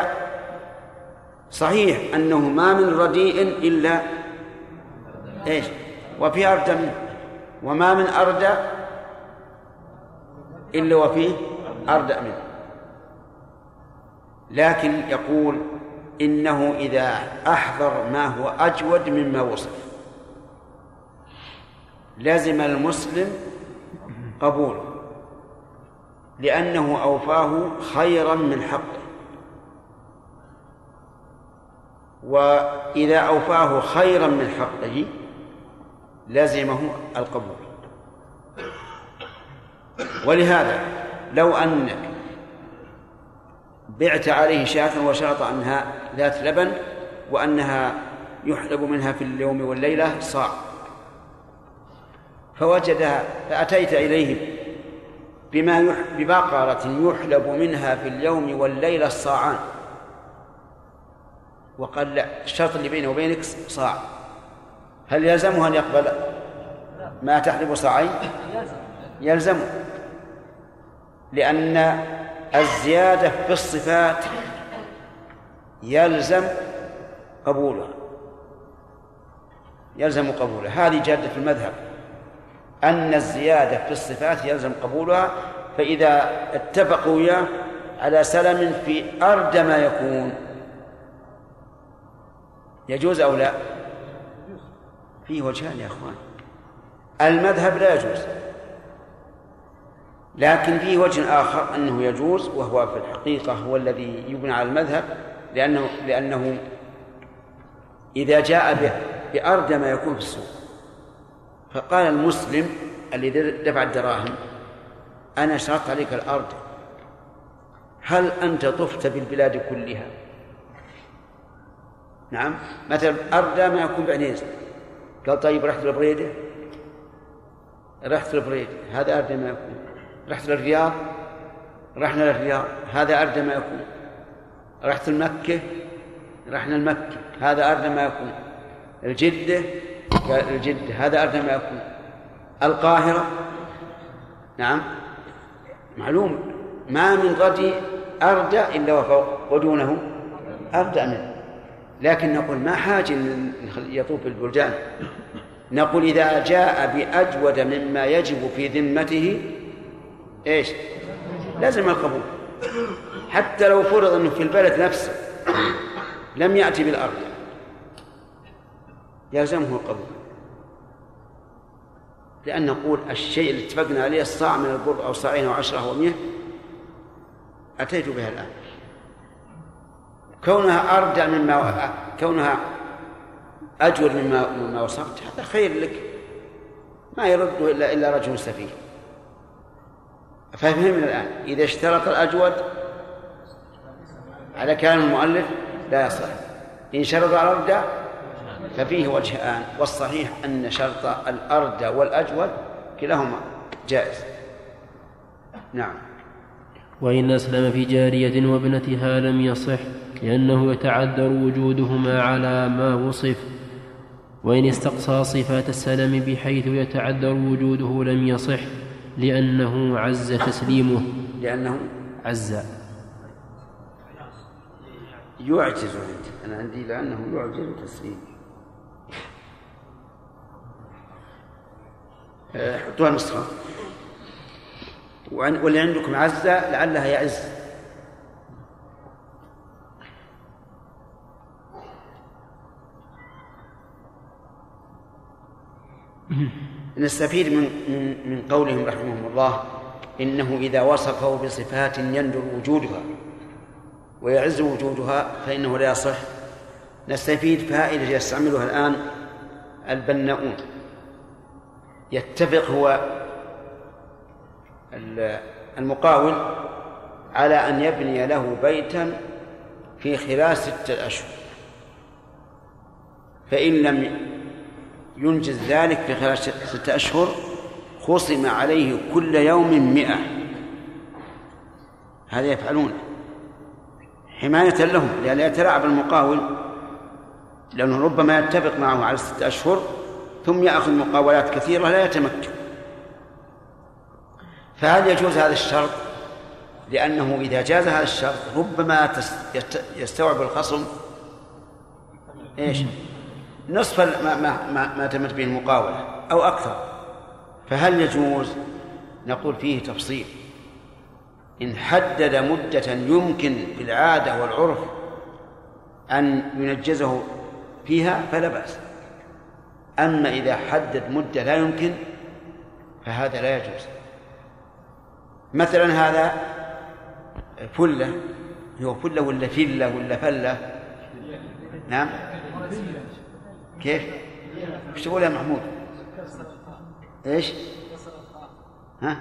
صحيح أنه ما من رديء إلا إيش؟ وفي أرض منه. وما من أرض إلا وفيه أرض منه. لكن يقول إنه إذا أحضر ما هو أجود مما وصف. لزم المسلم قبوله لأنه أوفاه خيرا من حقه. وإذا أوفاه خيرا من حقه لزمه القبول. ولهذا لو أنك بعت عليه شاة وشرط أنها ذات لبن وأنها يحلب منها في اليوم والليلة صاع. فوجدها فأتيت إليه بما يح... ببقرة يحلب منها في اليوم والليلة الصاعان. وقال لا الشرط اللي بينه وبينك صاع. هل يلزمه أن يقبل ما تحلب صاعين؟ يلزمه. لأن الزيادة في الصفات يلزم قبولها. يلزم قبولها. هذه جادة المذهب. أن الزيادة في الصفات يلزم قبولها فإذا اتفقوا وياه على سلم في أرد ما يكون. يجوز أو لا؟ فيه وجهان يا أخوان. المذهب لا يجوز. لكن فيه وجه آخر أنه يجوز وهو في الحقيقة هو الذي يبنى على المذهب لأنه لأنه إذا جاء بأرد ما يكون في السوق. فقال المسلم الذي دفع الدراهم أنا شرطت عليك الأرض. هل أنت طفت بالبلاد كلها؟ نعم. مثلا أرض ما يكون بعنيز. قال طيب رحت لبريدة؟ رحت لبريدة. هذا أرض ما يكون. رحت للرياض؟ رحنا للرياض. هذا أرض ما يكون. رحت لمكة؟ رحنا لمكة. هذا أرض ما يكون. الجدة؟ قال الجدة هذا أرض ما يكون. القاهرة نعم معلوم ما من غد أرض إلا وفوق ودونه أرض منه. لكن نقول ما حاجة يطوف البلدان نقول إذا جاء بأجود مما يجب في ذمته إيش؟ لازم القبول. حتى لو فرض أنه في البلد نفسه لم يأتي بالأرض. يلزمه القبول. لأن نقول الشيء اللي اتفقنا عليه الصاع من البر أو صاعين أو عشرة أو مئة أتيت بها الآن. كونها أرجع مما كونها أجود مما مما وصفت هذا خير لك. ما يرد إلا إلا رجل سفيه. ففهمنا الآن إذا اشترط الأجود على كلام المؤلف لا يصح. إن شرط الأرجع ففيه وجهان والصحيح أن شرط الأرجى والأجود كلاهما جائز. نعم. وإن أسلم في جارية وابنتها لم يصح لأنه يتعذر وجودهما على ما وصف. وإن استقصى صفات السلم بحيث يتعذر وجوده لم يصح لأنه عز تسليمه. لأنه عز. يعجز عندي أنا عندي لأنه يعجز تسليمه. حطوها النسخة واللي عندكم عزة لعلها يعز. نستفيد من من من قولهم رحمهم الله. إنه إذا وصفه بصفات يندر وجودها ويعز وجودها فإنه لا يصح. نستفيد فائدة يستعملها الآن البناؤون. يتفق هو المقاول على أن يبني له بيتا في خلال ستة أشهر. فإن لم ينجز ذلك في خلال ستة أشهر خصم عليه كل يوم مئة. هذا يفعلون. حماية لهم لأن يتلاعب المقاول لأنه ربما يتفق معه على ستة أشهر ثم يأخذ مقاولات كثيرة لا يتمكن. فهل يجوز هذا الشرط؟ لأنه إذا جاز هذا الشرط ربما يستوعب الخصم. إيش؟ نصف ما ما ما, ما تمت به المقاولة أو أكثر. فهل يجوز؟ نقول فيه تفصيل. إن حدد مدة يمكن بالعادة والعرف أن ينجزه فيها فلا بأس أما إذا حدد مدة لا يمكن فهذا لا يجوز مثلا هذا فلة هو فلة ولا فلة ولا فلة نعم كيف؟ إيش تقول يا محمود؟ إيش؟ ها؟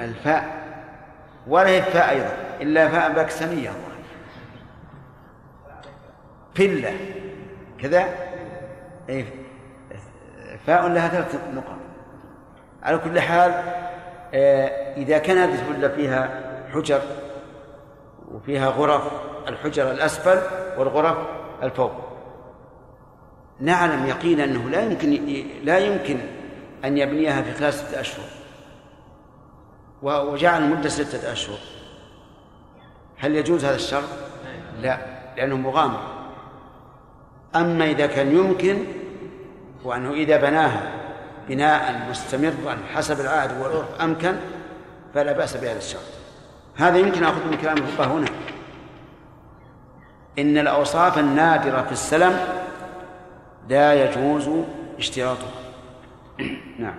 الفاء ولا هي الفاء أيضا إلا فاء باكستانيه فلة كذا؟ اي فاء لها ثلاث نقط. على كل حال آه، إذا كان هذه الفلة فيها حجر وفيها غرف الحجر الأسفل والغرف الفوق. نعلم يقينا أنه لا يمكن لا يمكن أن يبنيها في خلال ستة أشهر. وجعل المدة ستة أشهر. هل يجوز هذا الشرط؟ لا لأنه مغامر. أما إذا كان يمكن وأنه إذا بناها بناء مستمرا حسب العهد والعرف أمكن فلا بأس بهذا الشرط. هذا يمكن أخذ من كلام الفقهاء هنا. إن الأوصاف النادرة في السلم لا يجوز اشتراطها. نعم.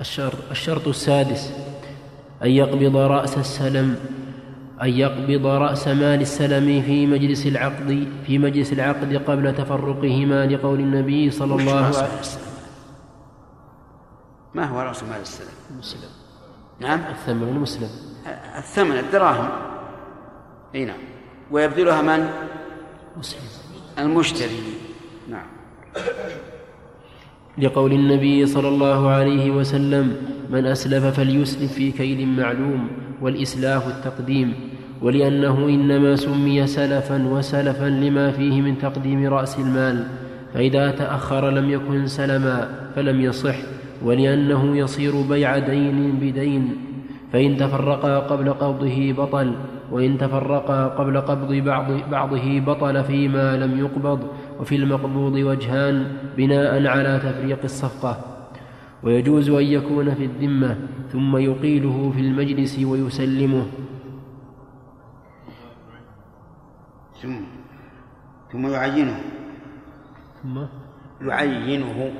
الشرط الشرط السادس أن يقبض رأس السلم أن يقبض رأس مال السلم في مجلس العقد في مجلس العقد قبل تفرقهما لقول النبي صلى الله عليه وسلم. ما هو رأس مال السلم؟ المسلم نعم؟ الثمن المسلم الثمن الدراهم. إي نعم. ويبذلها من؟ مسلم. المشتري. نعم. لقول النبي صلى الله عليه وسلم من أسلف فليسلف في كيل معلوم والإسلاف التقديم ولأنه إنما سمي سلفا وسلفا لما فيه من تقديم رأس المال فإذا تأخر لم يكن سلما فلم يصح ولأنه يصير بيع دين بدين فإن تفرقا قبل قبضه بطل وإن تفرقا قبل قبض بعض بعضه بطل فيما لم يقبض وفي المقبوض وجهان بناء على تفريق الصفقة. ويجوز أن يكون في الذمة ثم يقيله في المجلس ويسلمه. ثم ثم يعينه. ثم؟ يعينه.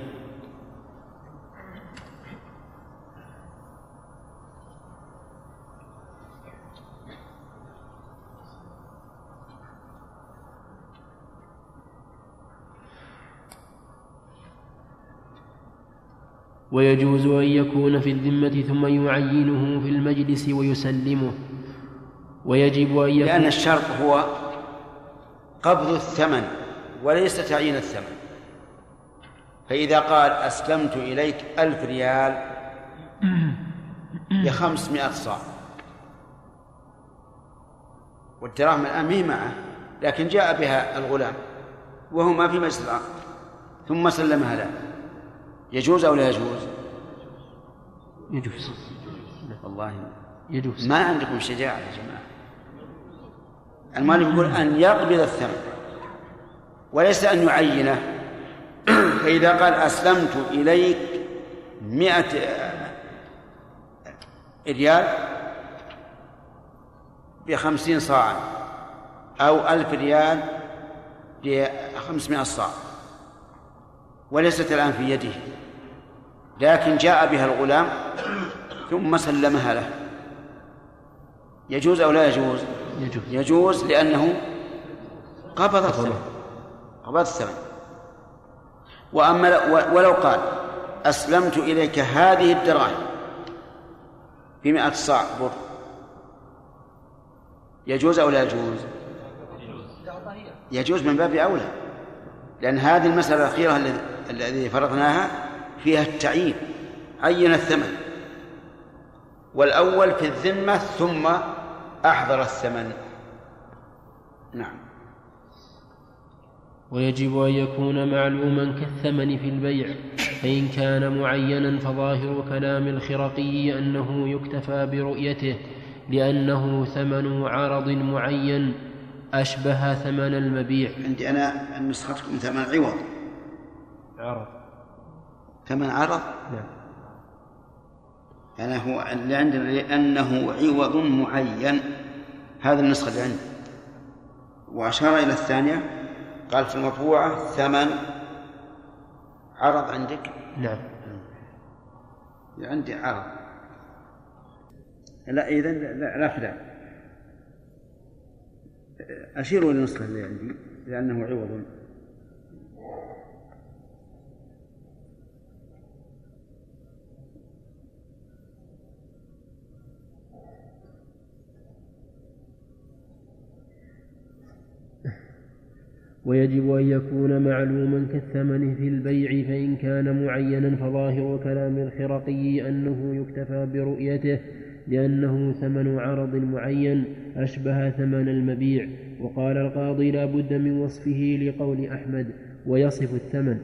ويجوز أن يكون في الذمة ثم يعينه في المجلس ويسلمه. ويجب أن يكون لأن الشرط هو قبض الثمن وليس تعيين الثمن. فإذا قال أسلمت إليك ألف ريال بخمسمائة صاع. والدراهم الآن ما هي معه لكن جاء بها الغلام وهو ما في مجلس العقد ثم سلمها له. يجوز أو لا يجوز؟ يجوز. والله يجوز. ما عندكم شجاعة يا جماعة. المؤلف يقول أن يقبض الثمن وليس أن يعينه. فإذا قال أسلمت إليك مئة ريال بخمسين صاعا أو ألف ريال بخمسمائة صاع. وليست الآن في يده. لكن جاء بها الغلام ثم سلمها له. يجوز أو لا يجوز؟ يجوز. يجوز لأنه قبض الثمن. قبض. الثمن. وأما ولو قال أسلمت إليك هذه الدراهم بمئة صاع بر. يجوز أو لا يجوز؟ يجوز. من باب أولى. لأن هذه المسألة الأخيرة الذي- فرضناها فيها التعيين عين الثمن. والأول في الذمة ثم أحضر الثمن. نعم. ويجب أن يكون معلوما كالثمن في البيع فإن كان معينا فظاهر كلام الخرقي أنه يكتفى برؤيته لأنه ثمن عرض معين أشبه ثمن المبيع. عندي أنا نسختكم ثمن عوض عرض. ثمن عرض؟ نعم. أنا هو اللي عندنا لأنه عوض معين. هذا النسخة اللي عندي. وأشار إلى الثانية. قال في المطبوعة ثمن عرض عندك؟ نعم. عندي عرض. لا إذا لا, لا, لا خلاف أشيروا إلى النسخة اللي عندي لأنه عوض. ويجب أن يكون معلوما كالثمن في البيع فإن كان معينا فظاهر كلام الخرقي أنه يكتفى برؤيته لأنه ثمن عرض معين أشبه ثمن المبيع. وقال القاضي لا بد من وصفه لقول أحمد ويصف الثمن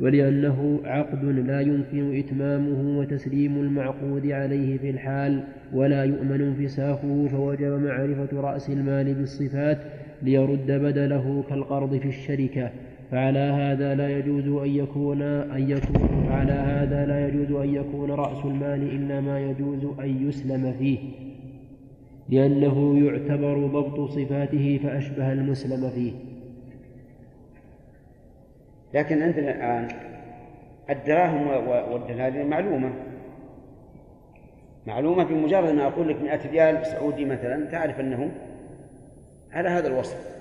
ولأنه عقد لا يمكن إتمامه وتسليم المعقود عليه في الحال ولا يؤمن انفساخه فوجب معرفة رأس المال بالصفات ليرد بدله كالقرض في الشركة فعلى هذا لا يجوز أن يكون أن يكون فعلى هذا لا يجوز أن يكون رأس المال إلا ما يجوز أن يسلم فيه. لأنه يعتبر ضبط صفاته فأشبه المسلم فيه. لكن عندنا الآن الدراهم والدنانير معلومة. معلومة بمجرد ما أقول لك 100 ريال سعودي مثلا تعرف أنه على هذا الوصف.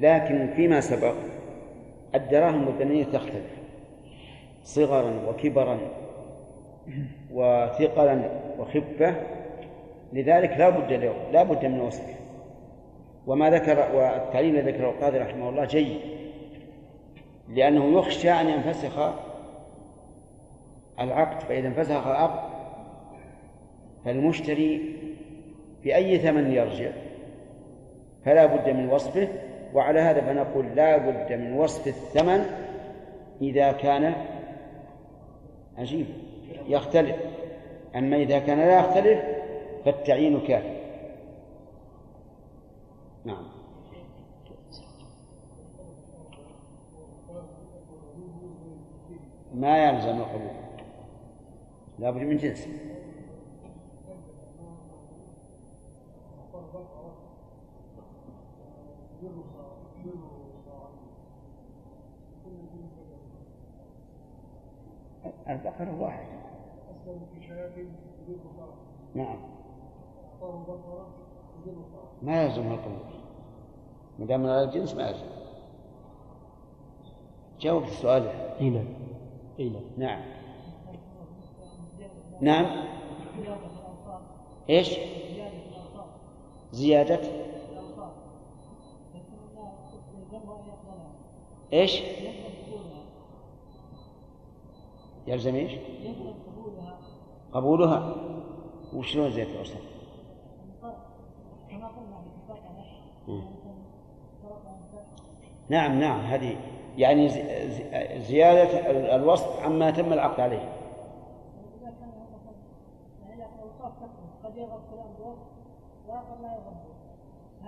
لكن فيما سبق الدراهم والدنانير تختلف. صغرا وكبرا وثقلا وخفة لذلك لا بد لا بد من وصفه وما ذكر والتعليل الذي ذكره القاضي رحمه الله جيد. لأنه يخشى أن ينفسخ العقد. فإذا انفسخ العقد فالمشتري بأي ثمن يرجع؟ فلا بد من وصفه وعلى هذا فنقول لا بد من وصف الثمن إذا كان عجيب يختلف. أما إذا كان لا يختلف فالتعيين كافي نعم. ما يلزم القبول لابد من جنس. البقرة واحد. نعم. ما يلزم القبول ما دام على الجنس ما يلزم جاوب السؤال. إي نعم. إي نعم. نعم. نعم. إيش؟ زيادة. إيش؟ يلزم إيش؟ قبولها. وشلون زيادة الأوساط نعم نعم هذه يعني زي- زي- زيادة ال- الوصف عما تم العقد عليه.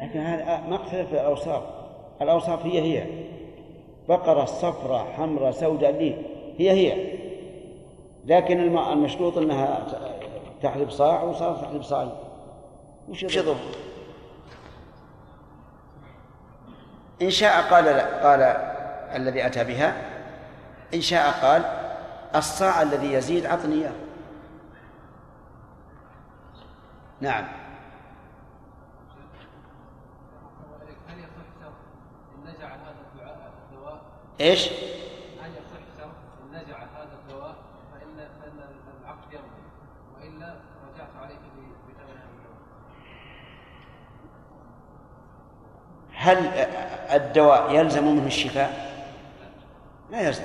لكن هذا ما اختلف الأوصاف. الأوصاف هي هي. بقرة صفراء حمراء سوداء لي هي هي. لكن الم- المشروط أنها تحلب صاع وصارت تحلب صاعين وش يضر؟ إن شاء قال لا قال الذي أتى بها. إن شاء قال الصاع الذي يزيد عطني إياه. نعم هل يصح شرط ان نزع هذا الدعاء هل يصح نزع هذا الدواء فان فإن العقد يمضي وإلا رجعت عليك بثمن هل الدواء يلزم منه الشفاء؟ لا يلزم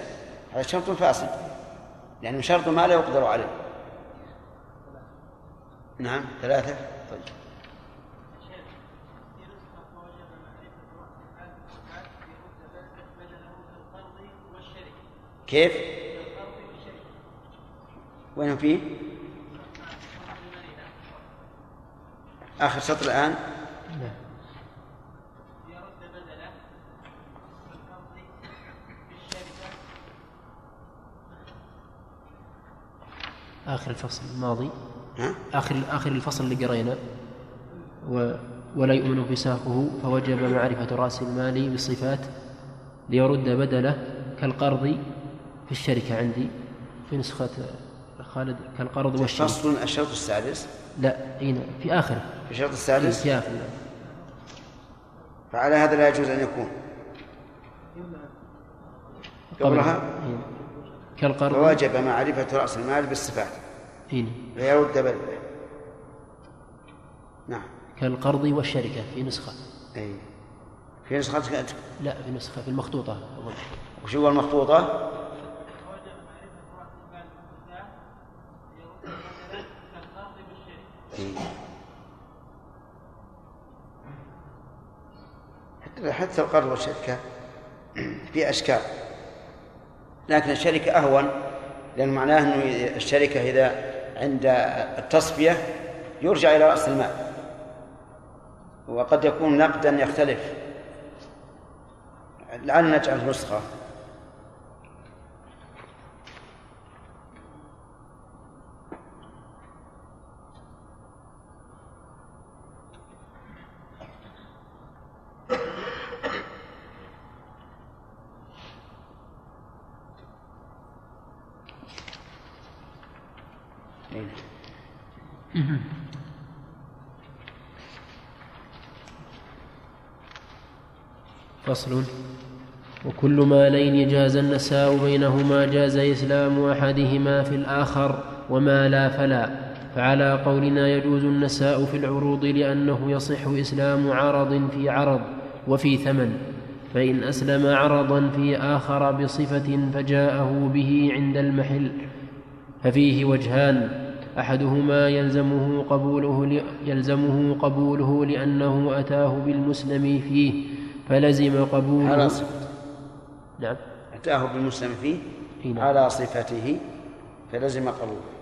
هذا شرط فاسد لأنه شرط ما لا يقدر عليه. نعم ثلاثة طيب كيف؟ وين فيه؟ آخر سطر الآن آخر الفصل الماضي ها؟ آخر آخر الفصل اللي قرينا و ولا يؤمن فساقه فوجب معرفة رأس المال بالصفات ليرد بدله كالقرض في الشركة عندي في نسخة خالد كالقرض والشركة فصل الشرط السادس؟ لا هنا في آخره. في الشرط السادس؟ في آخره فعلى هذا لا يجوز أن يكون. قبلها؟ هنا. كالقرض؟ فوجب معرفة رأس المال بالصفات. هنا. ليرد بدله نعم. كالقرض والشركة في نسخة. أي. في أنت لا في نسخة في المخطوطة. وش هو المخطوطة؟ حتى القرض والشركة في أشكال. لكن الشركة أهون لأن معناه أنه الشركة إذا عند التصفية يرجع إلى رأس المال. وقد يكون نقدا يختلف. لعل نجعل نسخة. فصل. وكل مالين جاز النساء بينهما جاز إسلام أحدهما في الآخر وما لا فلا. فعلى قولنا يجوز النساء في العروض لأنه يصح إسلام عرض في عرض وفي ثمن. فإن أسلم عرضا في آخر بصفة فجاءه به عند المحل. ففيه وجهان. أحدهما يلزمه قبوله. يلزمه قبوله لأنه أتاه بالمسلم فيه فلزم قبوله. على صفته نعم. أتاه بالمسلم فيه؟ نعم. على صفته فلزم قبوله.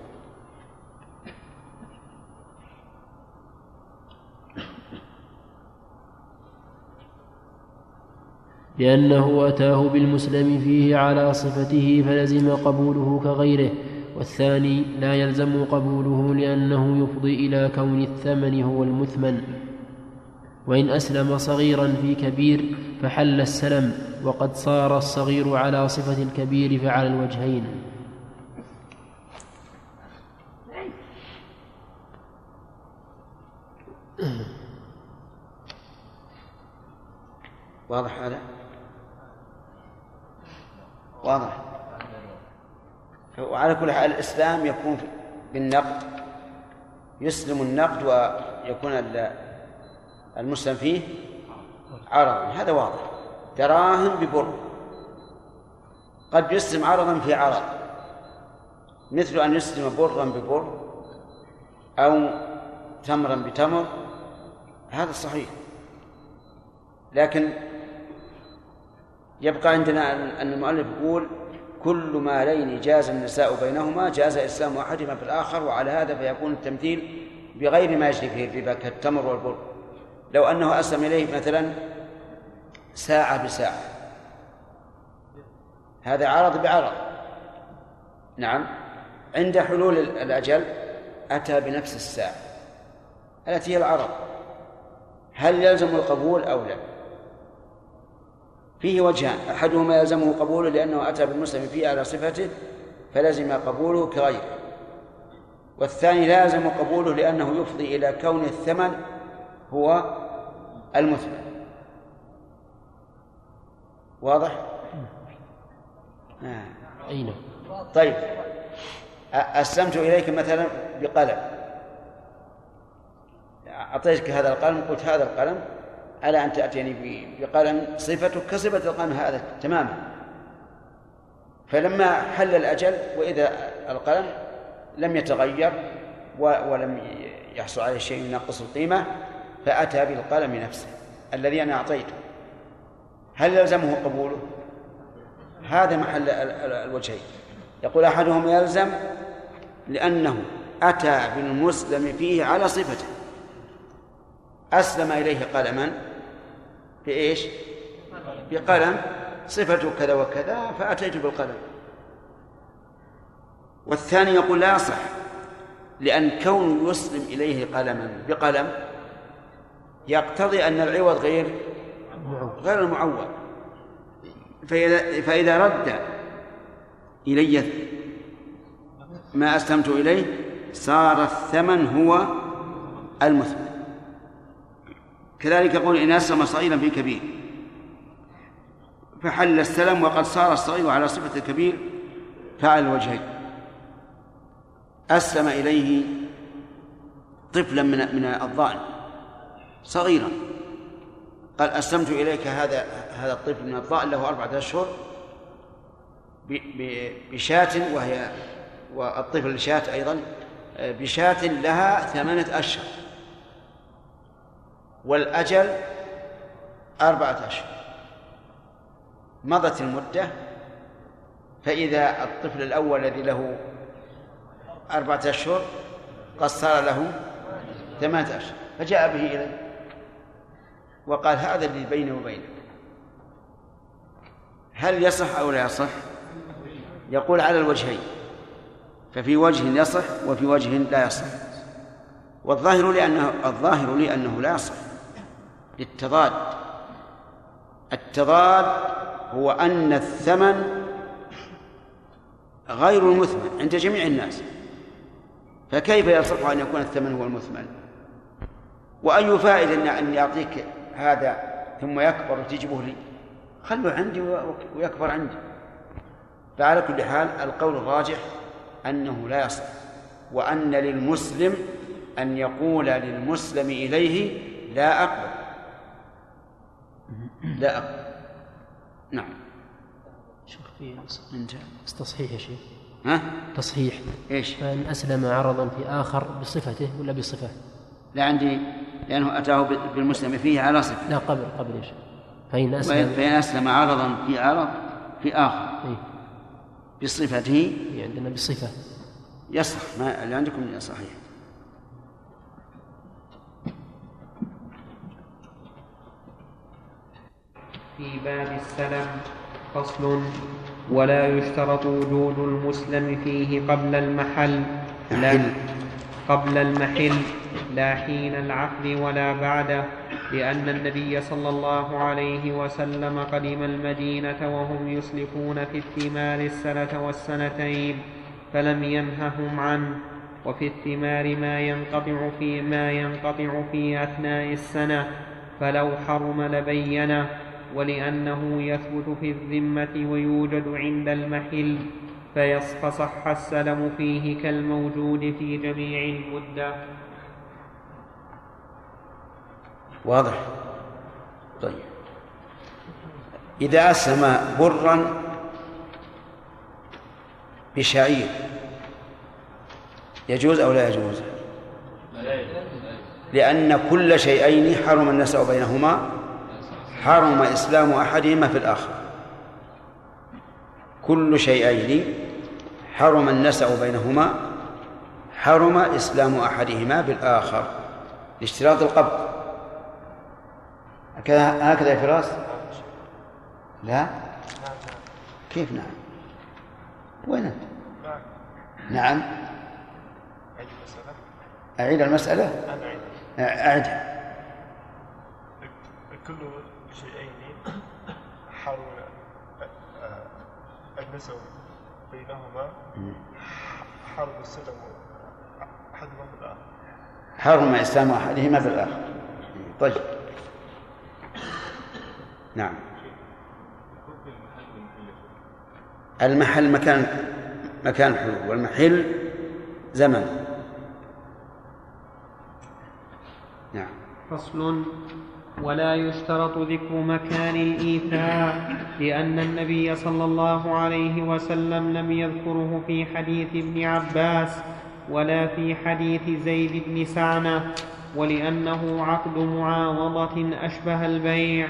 لأنه أتاه بالمسلم فيه على صفته فلزم قبوله كغيره. والثاني لا يلزم قبوله لأنه يفضي إلى كون الثمن هو المثمن. وإن أسلم صغيرا في كبير فحل السلم وقد صار الصغير على صفة الكبير فعلى الوجهين. واضح هذا؟ واضح. وعلى كل حال الإسلام يكون بالنقد يسلم النقد ويكون المسلم فيه عرضا. هذا واضح. دراهم ببر. قد يسلم عرضا في عرض. مثل أن يسلم برا ببر أو تمرا بتمر هذا صحيح. لكن يبقى عندنا أن المؤلف يقول كل مالين جاز النساء بينهما جاز إسلام أحدهما في الآخر وعلى هذا فيكون التمثيل بغير ما يجري فيه الربا كالتمر والبر. لو أنه أسلم إليه مثلا ساعة بساعة. هذا عرض بعرض. نعم. عند حلول الأجل أتى بنفس الساعة. التي هي العرض. هل يلزم القبول أو لا؟ فيه وجهان أحدهما يلزمه قبوله لأنه أتى بالمسلم فيه على صفته فلزم قبوله كغيره. والثاني لا يلزم قبوله لأنه يفضي إلى كون الثمن هو المثمن. واضح؟ آه. طيب. أسلمت إليك مثلا بقلم. أعطيتك هذا القلم قلت هذا القلم. على أن تأتيني بقلم صفته كصفة القلم هذا تماما. فلما حل الأجل وإذا القلم لم يتغير ولم يحصل عليه شيء ينقص القيمة فأتى بالقلم نفسه الذي أنا أعطيته. هل يلزمه قبوله؟ هذا محل الوجهين. يقول أحدهم يلزم لأنه أتى بالمسلم فيه على صفته. أسلم إليه قلما بإيش؟ بقلم صفته كذا وكذا فأتيت بالقلم. والثاني يقول لا يصح لأن كون يسلم إليه قلما بقلم يقتضي أن العوض غير غير المعوض. فإذا, فإذا رد إلي ما أسلمت إليه صار الثمن هو المثمن. كذلك يقول إن أسلم صغيرا في كبير. فحل السلم وقد صار الصغير على صفة الكبير. فعل الوجهين. أسلم إليه طفلا من من الظان صغيرا. قال أسلمت إليك هذا هذا الطفل من الظان له أربعة أشهر بشاة وهي والطفل الشاة أيضا بشاة لها ثمانية أشهر. والأجل أربعة أشهر مضت المدة فإذا الطفل الأول الذي له أربعة أشهر قد صار له ثمانية أشهر فجاء به إليه وقال هذا اللي بيني وبينك. هل يصح أو لا يصح؟ يقول على الوجهين ففي وجه يصح وفي وجه لا يصح. والظاهر لأنه الظاهر لأنه لا يصح. للتضاد. التضاد هو أن الثمن غير المثمن عند جميع الناس. فكيف يصح أن يكون الثمن هو المثمن؟ وأي فائدة أن يعطيك هذا ثم يكبر وتجيبه لي؟ خلوه عندي ويكبر عندي. فعلى كل حال القول الراجح أنه لا يصح وأن للمسلم أن يقول للمسلم إليه لا أقبل. لا أقبل نعم. شيخ في تصحيح يا شيخ. ها؟ تصحيح. إيش؟ فإن أسلم عرضا في آخر بصفته ولا بصفة؟ لا عندي لأنه أتاه بالمسلم فيه على صفة. لا قبل قبل إيش؟ فإن أسلم فإن أسلم عرضا في عرض في آخر. إيه؟ بصفته؟ إيه عندنا بصفة. يصح. ما اللي عندكم صحيح في باب السلم فصل ولا يشترط وجود المسلم فيه قبل المحل لا. قبل المحل لا حين العقد ولا بعده لأن النبي صلى الله عليه وسلم قدم المدينة وهم يسلفون في الثمار السنة والسنتين فلم ينههم عنه وفي الثمار ما ينقطع في ما ينقطع في أثناء السنة فلو حرم لبينه ولأنه يثبت في الذمة ويوجد عند المحل فيص- فصح السلم فيه كالموجود في جميع المدة. واضح؟ طيب. إذا أسلم برا بشعير يجوز أو لا يجوز؟ لأن كل شيئين حرم النسأ بينهما حرم إسلام أحدهما في الآخر. كل شيئين حرم النسأ بينهما حرم إسلام أحدهما بالآخر. لاشتراط القبض. هكذا هكذا يا فراس؟ لا؟ كيف نعم؟ وين أنت؟ نعم. أعيد المسألة؟ أعدها كل شيئين حرم النسب بينهما حرم السلم أحدهما بالآخر حرم إسلام أحدهما بالآخر طيب. نعم. المحل مكان مكان الحلول والمحل زمن. نعم. فصل ولا يشترط ذكر مكان الإيثاء لأن النبي صلى الله عليه وسلم لم يذكره في حديث ابن عباس ولا في حديث زيد بن سعنة ولأنه عقد معاوضة أشبه البيع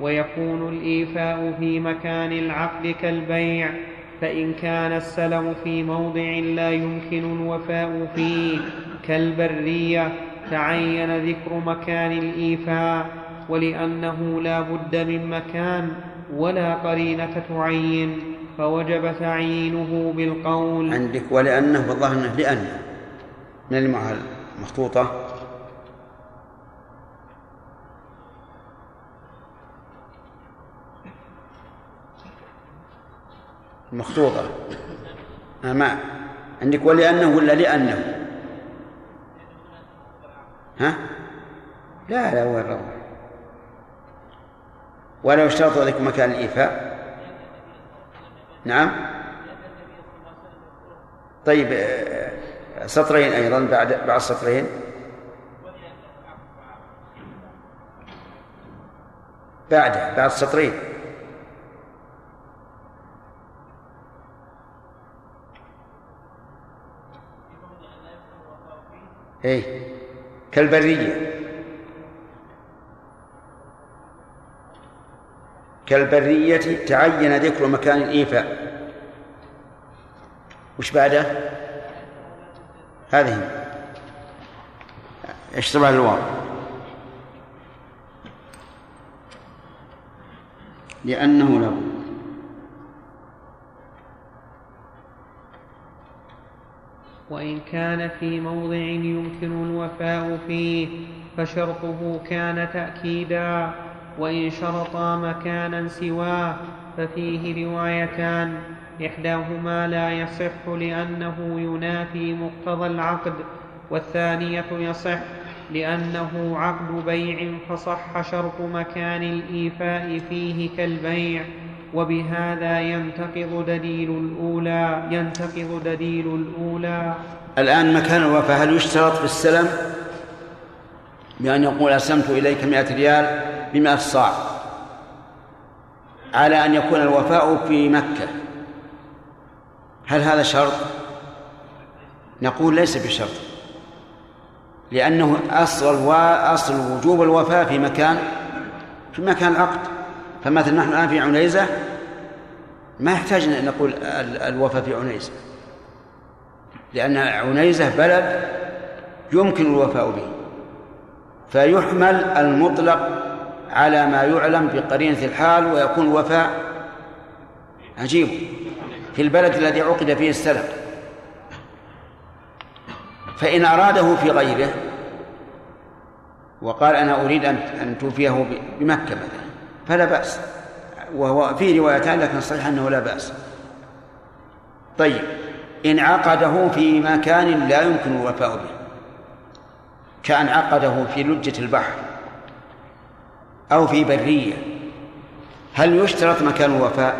ويكون الإيفاء في مكان العقد كالبيع فإن كان السلم في موضع لا يمكن الوفاء فيه كالبرية. تعين ذكر مكان الإيفاء ولأنه لا بد من مكان ولا قرينة تعين فوجب تعيينه بالقول. عندك ولأنه والله أنه لأنه من المعهل مخطوطة مخطوطة آه ما عندك ولأنه ولا لأنه؟ ها؟ لا لا وين روح ولو اشترط ذلك مكان الإيفاء. نعم. طيب آه، سطرين أيضا بعد بعد سطرين بعده بعد سطرين اي كالبرية كالبرية تعين ذكر مكان الإيفاء وش بعده؟ هذه إيش طبع الواو؟ لأنه له وإن كان في موضع يمكن الوفاء فيه فشرطه كان تأكيدا وإن شرطا مكانا سواه ففيه روايتان إحداهما لا يصح لأنه ينافي مقتضى العقد والثانية يصح لأنه عقد بيع فصح شرط مكان الإيفاء فيه كالبيع. وبهذا ينتقض دليل الأولى ينتقض دليل الأولى. الآن مكان الوفاء هل يشترط في السلم؟ بأن يقول أسلمت إليك مئة ريال بمئة صاع. على أن يكون الوفاء في مكة. هل هذا شرط؟ نقول ليس بشرط. لأنه أصل. أصل وجوب الوفاء في مكان في مكان العقد فمثلا نحن الآن في عنيزة ما يحتاج أن نقول ال- الوفاء في عنيزة. لأن عنيزة بلد يمكن الوفاء به. فيحمل المطلق على ما يعلم بقرينة الحال ويكون الوفاء عجيب في البلد الذي عقد فيه السلم فإن أراده في غيره وقال أنا أريد أن توفيه بمكة مثلا. فلا بأس. وهو في روايتان لكن الصحيح أنه لا بأس. طيب إن عقده في مكان لا يمكن الوفاء به. كأن عقده في لجة البحر أو في برية. هل يشترط مكان الوفاء؟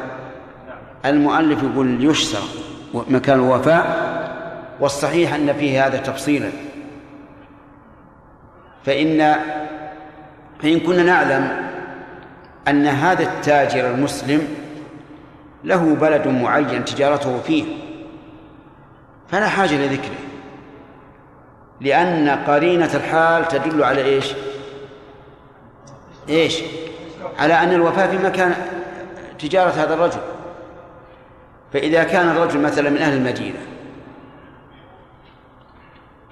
المؤلف يقول يشترط مكان الوفاء والصحيح أن فيه هذا تفصيلا. فإن فإن كنا نعلم أن هذا التاجر المسلم له بلد معين تجارته فيه فلا حاجة لذكره لأن قرينة الحال تدل على إيش؟ إيش؟ على أن الوفاء في مكان تجارة هذا الرجل. فإذا كان الرجل مثلا من أهل المدينة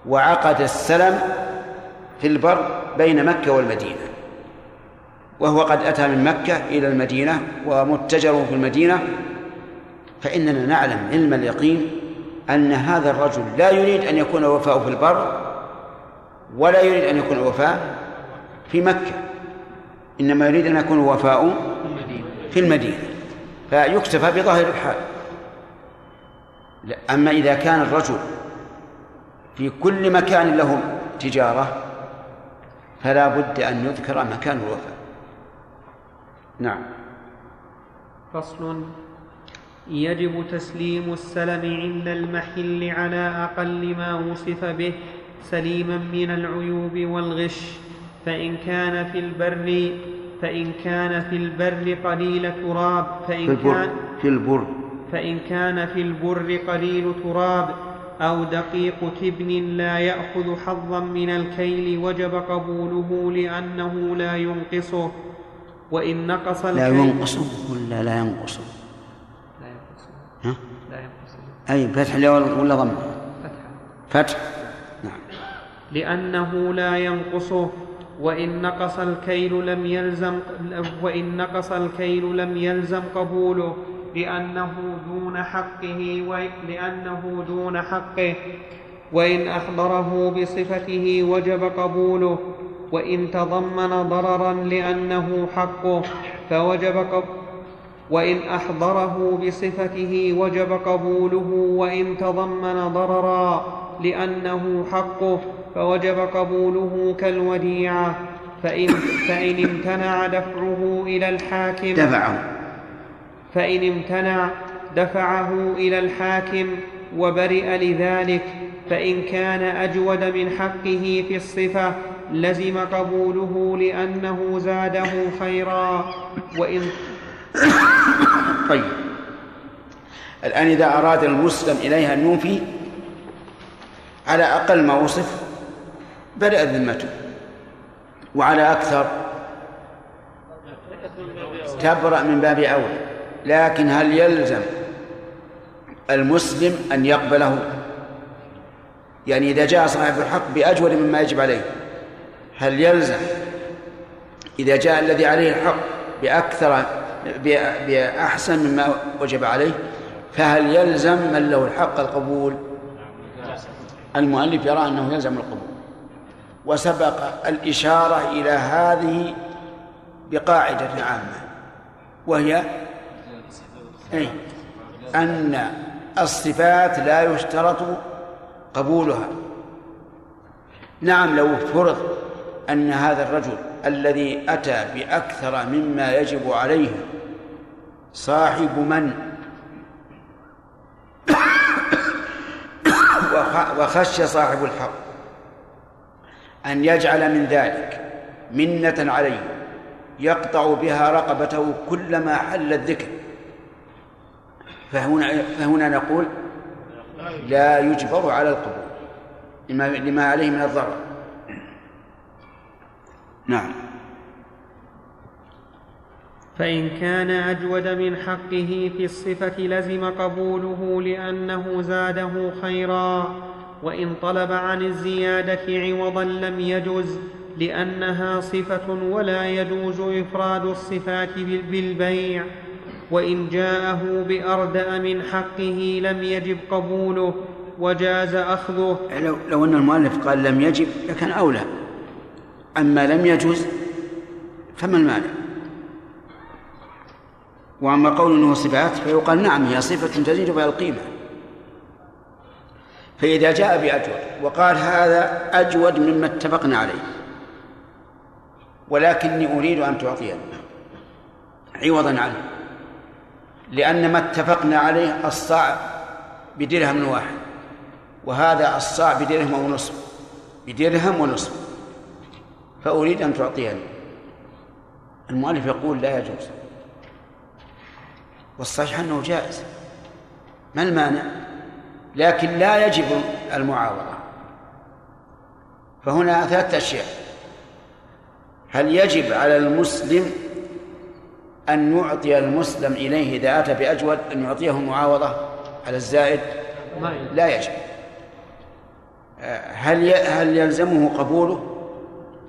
وعقد السلم في البر بين مكة والمدينة وهو قد أتى من مكة إلى المدينة ومتجره في المدينة فإننا نعلم علم اليقين أن هذا الرجل لا يريد أن يكون وفاء في البر ولا يريد أن يكون وفاء في مكة إنما يريد أن يكون وفاء في المدينة فيكتفى بظاهر الحال. أما إذا كان الرجل في كل مكان له تجارة فلا بد أن يذكر مكان الوفاء. نعم. فصل. يجب تسليم السلم عند المحل على أقل ما وصف به سليما من العيوب والغش. فإن كان في البر فإن كان في البر قليل تراب. فإن في البر كان في البر. فإن كان في البر قليل تراب أو دقيق تبن لا يأخذ حظا من الكيل وجب قبوله لأنه لا ينقصه. وإن نقص لا ينقص ولا لا ينقص؟ لا ينقصه ها؟ لا ينقصه أي فتح ولا ضم؟ فتحا فتح. نعم. لأنه لا ينقصه وإن نقص الكيل لم يلزم وإن نقص الكيل لم يلزم قبوله. لأنه دون حقه و- لأنه دون حقه. وإن أحضره بصفته وجب قبوله. وإن تضمن ضررا لأنه حقه فوجب وإن أحضره بصفته وجب قبوله وإن تضمن ضررا لأنه حقه فوجب قبوله كالوديعة فإن, فإن امتنع دفعه إلى الحاكم دفعه. فإن امتنع دفعه إلى الحاكم وبرئ لذلك فإن كان أجود من حقه في الصفة لزم قبوله لأنه زاده خيرا. وإن طيب. الآن إذا أراد المسلم إليها أن يوفي على أقل ما وصف بدأ ذمته وعلى أكثر تبرأ من باب أولى لكن هل يلزم المسلم أن يقبله؟ يعني إذا جاء صاحب الحق بأجود مما يجب عليه. هل يلزم إذا جاء الذي عليه الحق بأكثر بأحسن مما وجب عليه فهل يلزم من له الحق القبول؟ المؤلف يرى أنه يلزم القبول. وسبق الإشارة إلى هذه بقاعدة عامة وهي أن الصفات لا يشترط قبولها. نعم لو فرض أن هذا الرجل الذي أتى بأكثر مما يجب عليه صاحب من؟ وخ- وخشي صاحب الحق. أن يجعل من ذلك منة عليه يقطع بها رقبته كلما حل الذكر. فهنا فهنا نقول لا يجبر على القبول لما عليه من الضرر. نعم. فإن كان أجود من حقه في الصفة لزم قبوله لأنه زاده خيرا وإن طلب عن الزيادة عوضا لم يجز لأنها صفة ولا يجوز إفراد الصفات بال- بالبيع وإن جاءه بأردأ من حقه لم يجب قبوله وجاز أخذه. لو, لو أن المؤلف قال لم يجب لكان أولى. أما لم يجوز فما المانع؟ وأما قول أنه صفات فيقال نعم هي صفة تزيد بها القيمة. فإذا جاء بأجود وقال هذا أجود مما اتفقنا عليه ولكني أريد أن تعطيني عوضا عنه لأن ما اتفقنا عليه الصاع بدرهم واحد وهذا الصاع بدرهم ونصف بدرهم ونصف. فأريد أن تعطيني. المؤلف يقول لا يجوز. والصحيح أنه جائز. ما المانع؟ لكن لا يجب المعاوضة. فهنا ثلاثة أشياء. هل يجب على المسلم أن يعطي المسلم إليه إذا أتى بأجود أن يعطيه معاوضة على الزائد؟ لا يجب. هل هل يلزمه قبوله؟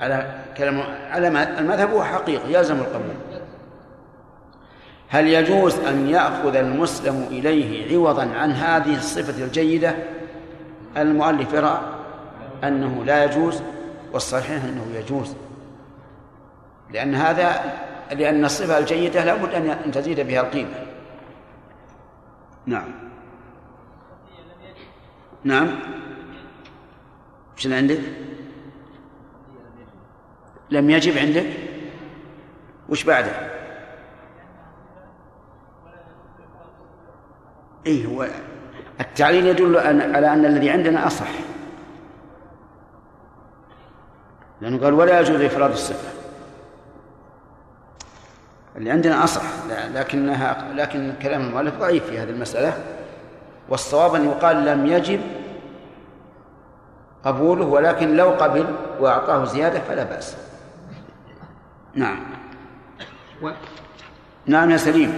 على كلام على المذهب هو حقيقة يلزم القبول. هل يجوز أن يأخذ المسلم إليه عوضا عن هذه الصفة الجيدة؟ المؤلف يرى أنه لا يجوز والصحيح أنه يجوز. لأن هذا لأن الصفة الجيدة لابد أن تزيد بها القيمة. نعم. نعم. اللي عندك؟ لم يجب عندك؟ وش بعده؟ إيه هو التعليل يدل على أن الذي عندنا أصح لأنه قال ولا يجوز إفراد الصفة اللي عندنا أصح لكنها لكن كلام المؤلف ضعيف في هذه المسألة والصواب أن يقال لم يجب قبوله ولكن لو قبل وأعطاه زيادة فلا بأس نعم. و... نعم يا سليم.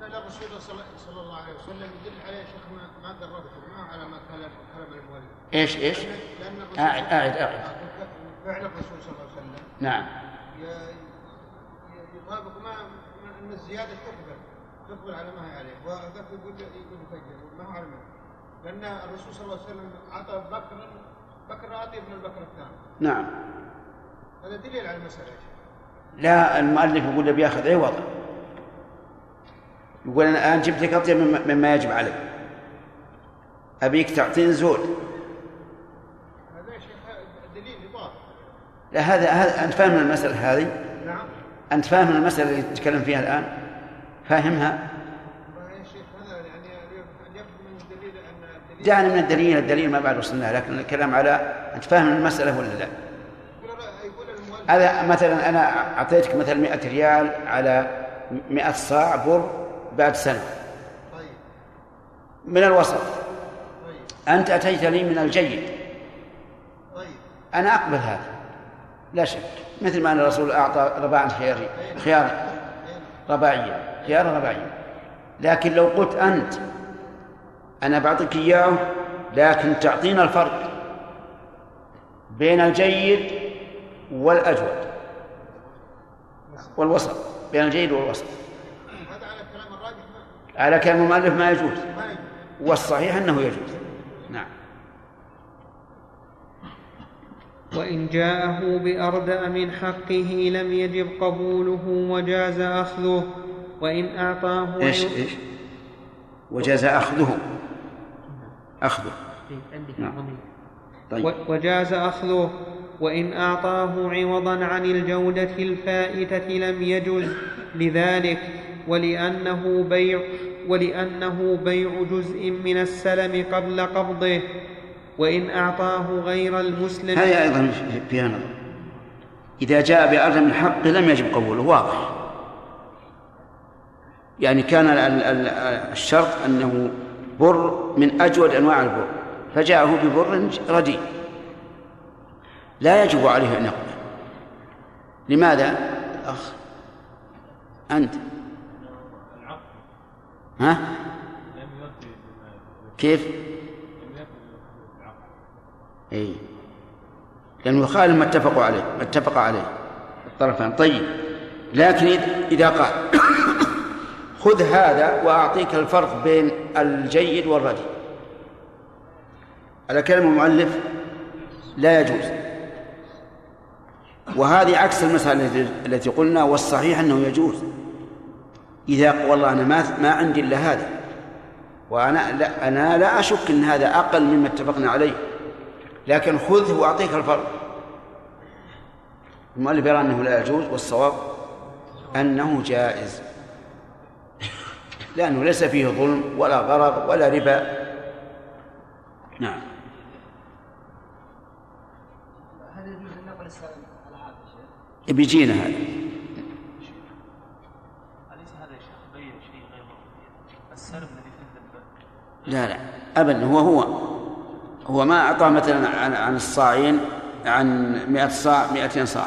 كان الرسول صلى الله عليه وسلم يدل عليه شيخ ما قربته ما على ما كلام المؤلف إيش إيش؟ أعد أعد أعد. فعل الرسول صلى الله عليه وسلم. نعم. يطابق ما إن الزيادة تقبل تقبل على ما هي عليه. وذاك يقول يقول يفجر ما هو على لأن الرسول صلى الله عليه وسلم أعطى بكر بكر اعطي ابن البكر الثاني. نعم. هذا دليل على المسألة لا المؤلف يقول له بياخذ عوض يقول أنا الآن جبت لك اطيب مما يجب علي أبيك تعطيني زود هذا يا شيخ دليل لا هذا هذا أنت فاهم المسألة هذه؟ نعم أنت فاهم المسألة اللي تتكلم فيها الآن؟ فاهمها؟ يعني يبدو من الدليل الدليل دعنا من الدليل الدليل ما بعد وصلنا لكن الكلام على أنت فاهم المسألة ولا لا؟ المؤلف هذا مثلا أنا أعطيتك مثلا 100 ريال على 100 صاع بر بعد سنة. طيب. من الوسط. طيب. أنت اتيت لي من الجيد. طيب. أنا أقبل هذا. لا شك. مثل ما أن الرسول أعطى رباعا خياري خيار رباعيا خيار رباعيا لكن لو قلت أنت أنا بعطيك إياه لكن تعطينا الفرق بين الجيد والأجود والوسط بين الجيد والوسط. هذا على كلام المؤلف ما يجوز والصحيح أنه يجوز. نعم. وإن جاءه بأردأ من حقه لم يجب قبوله وجاز أخذه وإن أعطاه عوض- إيش وجاز أخذه. أخذه. عندك نعم. طيب. وجاز أخذه. وإن أعطاه عوضا عن الجودة الفائتة لم يجز. لذلك ولأنه بيع ولأنه بيع جزء من السلم قبل قبضه. وإن أعطاه غير المسلم. هذه أيضا فيها نظر إذا جاء بأرض من حقه لم يجب قبوله. واضح. يعني كان ال- ال- ال- الشرط أنه بر من أجود أنواع البر. فجاءه ببر رديء لا يجب عليه أن يقبل. لماذا؟ أخ أنت. ها؟ كيف؟ إي. لأنه يخالف ما اتفقوا عليه ما اتفق عليه. الطرفان. طيب. لكن إذ- إذا قال خذ هذا وأعطيك الفرق بين الجيد والردي. على كلام المؤلف لا يجوز. وهذه عكس المسألة التي قلنا والصحيح أنه يجوز. إذا والله أنا ما ما عندي إلا هذا. وأنا لا أنا لا أشك أن هذا أقل مما اتفقنا عليه. لكن خذه وأعطيك الفرق. المؤلف يرى أنه لا يجوز والصواب أنه جائز. لأنه ليس فيه ظلم ولا غرض ولا ربا. نعم هل يجوز النقل السالم على هذا الشيء؟ بيجينا هذا أليس هذا يا شيخ بين شيء غير مرغوب السلم الذي في الذبة لا لا. أبدا هو هو. هو ما أعطى مثلا عن, عن الصاعين عن مئة صاع مئتين صاع.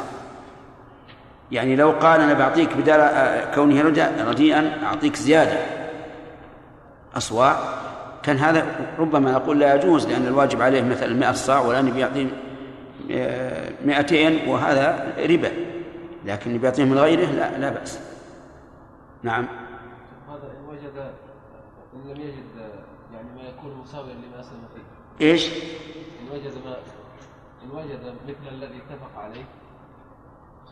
يعني لو قال أنا بعطيك بدل آه، كونه رديئا أعطيك زيادة. أصواع. كان هذا ربما نقول لا يجوز لأن الواجب عليه مثلا 100 صاع والآن بيعطي 200 وهذا ربا لكن اللي بيعطيه من غيره لا لا بأس. نعم. هذا إن وجد إن لم يجد يعني ما يكون مساويا لما أسلم فيه. إيش؟ إن وجد ما إن وجد مثل الذي اتفق عليه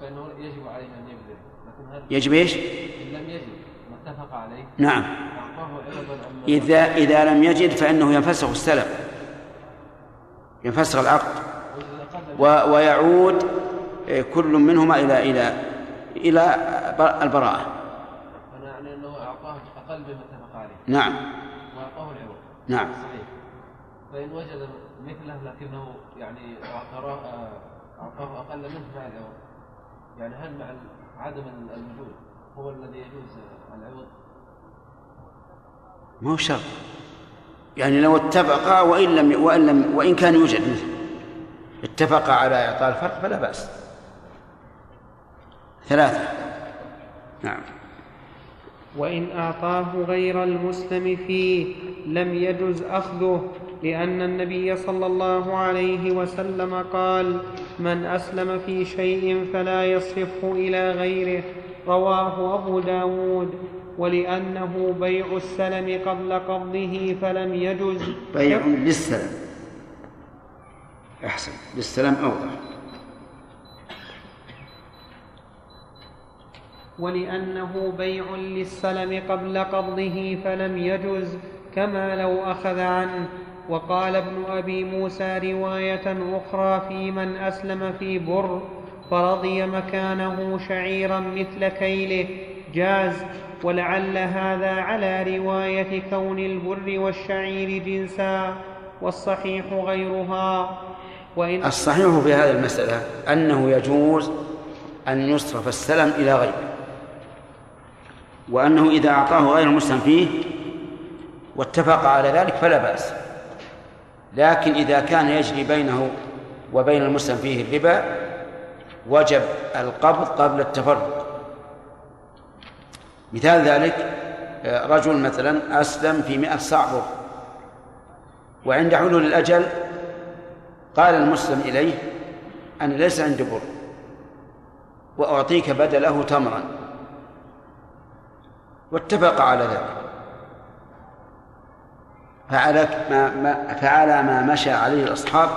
فإنه يجب عليه أن يبذل لكن هل يجب إيش؟ إن لم يجد ما اتفق عليه نعم. أعطاه عوضا عما إذا إذا لم يجد فإنه ينفسخ السلم ينفسخ العقد. ويعود آه، كل منهما إلى إلى إلى البراءة. أنا يعني أنه أعطاه أقل مما اتفق عليه نعم. وأعطاه العوض نعم. صحيح فإن وجد مثله لكنه يعني أعطاه أعطاه أقل منه مع العوض يعني هل مع عدم الوجود هو الذي يجوز العوض؟ ما هو شرط. يعني لو اتفقا وإن لم وإن لم وإن كان يوجد مثل اتفقا على إعطاء الفرق فلا بأس. ثلاثة. نعم. وإن أعطاه غير المسلم فيه لم يجز أخذه لأن النبي صلى الله عليه وسلم قال من أسلم في شيء فلا يصرفه إلى غيره رواه أبو داود. ولأنه بيع السلم قبل قبضه فلم يجز. بيع للسلم. أحسن. للسلم أوضح. ولأنه بيع للسلم قبل قبضه فلم يجز كما لو أخذ عنه. وقال ابن أبي موسى رواية أخرى في من أسلم في بر فرضي مكانه شعيرا مثل كيله. جاز. ولعل هذا على رواية كون البر والشعير جنسا والصحيح غيرها. وإن الصحيح في هذه المسألة أنه يجوز أن يصرف السلم إلى غيره وأنه إذا أعطاه غير المسلم فيه واتفق على ذلك فلا بأس. لكن إذا كان يجري بينه وبين المسلم فيه الربا وجب القبض قبل التفرق. مثال ذلك آه، رجل مثلا أسلم في مئة صاع بر وعند حلول الأجل قال المسلم إليه أنا ليس عندي بر وأعطيك بدله تمرا. واتفق على ذلك. فعلى ما ما فعلى ما مشى عليه الأصحاب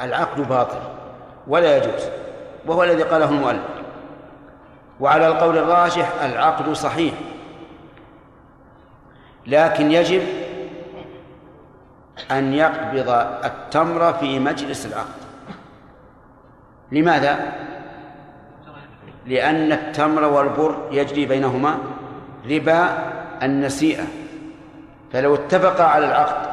العقد باطل ولا يجوز وهو الذي قاله المؤلف. وعلى القول الراجح العقد صحيح لكن يجب أن يقبض التمر في مجلس العقد لماذا؟ لأن التمر والبر يجري بينهما ربا النسيئة. فلو اتفقا على العقد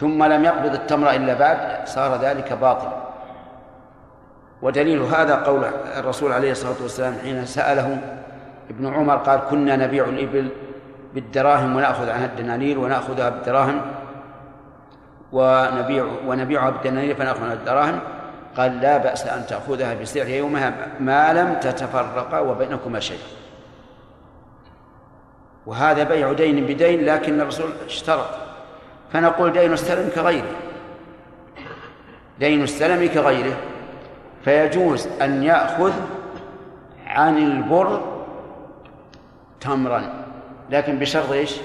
ثم لم يقبض التمر إلا بعد صار ذلك باطلا. ودليل هذا قول الرسول عليه الصلاة والسلام حين سأله ابن عمر قال كنا نبيع الإبل بالدراهم ونأخذ عنها الدنانير ونأخذها بالدراهم ونبيع ونبيعها بالدنانير فنأخذ الدراهم. قال لا بأس أن تأخذها بسعر يومها ما لم تتفرقا وبينكما شيء. وهذا بيع دين بدين لكن الرسول اشترط. فنقول دين السلم كغيره. دين السلم كغيره. فيجوز أن يأخذ عن البر تمرا. لكن بشرط إيش؟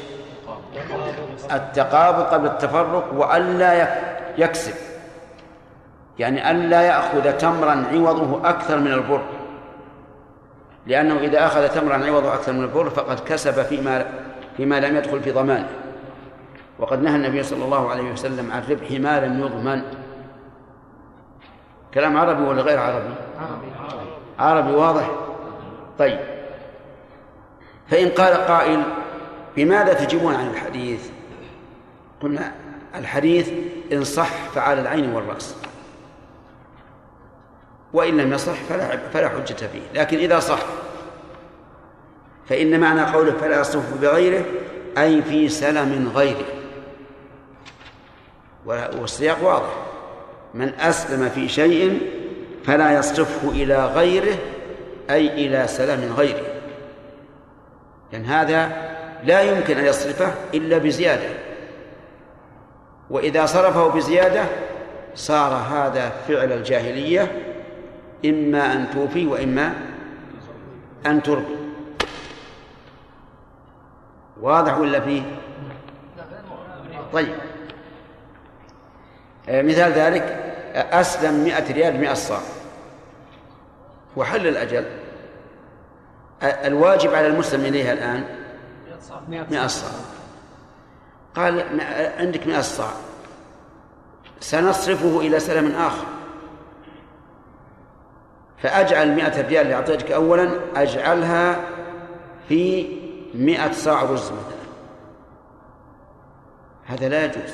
التقابض قبل التفرق وألا يكسب. يعني ألا يأخذ تمرا عوضه أكثر من البر. لأنه إذا أخذ تمرا عوضه أكثر من البر فقد كسب فيما فيما لم يدخل في ضمانه وقد نهى النبي صلى الله عليه وسلم عن ربح ما لم يضمن. كلام عربي ولا غير عربي عربي؟ عربي واضح. طيب. فإن قال قائل بماذا تجيبون عن الحديث؟ قلنا الحديث إن صح فعلى العين والرأس. وإن لم يصح فلا فلا حجة فيه. لكن إذا صح فإن معنى قوله فلا يصرف بغيره أي في سلم غيره. والسياق واضح. من أسلم في شيء فلا يصرفه إلى غيره أي إلى سلم غيره. لأن هذا لا يمكن أن يصرفه إلا بزيادة. وإذا صرفه بزيادة صار هذا فعل الجاهلية إما أن توفي وإما أن تربي واضح ولا فيه؟ طيب. آه، مثال ذلك أسلم مئة ريال مئة صاع. وحل الأجل. الواجب على المسلم إليها الآن؟ مئة صاع. قال عندك مئة صاع. سنصرفه إلى سلم آخر. فأجعل مئة ريال اللي أعطيتك أولا أجعلها في مئة صاع رز مثلا. هذا لا يجوز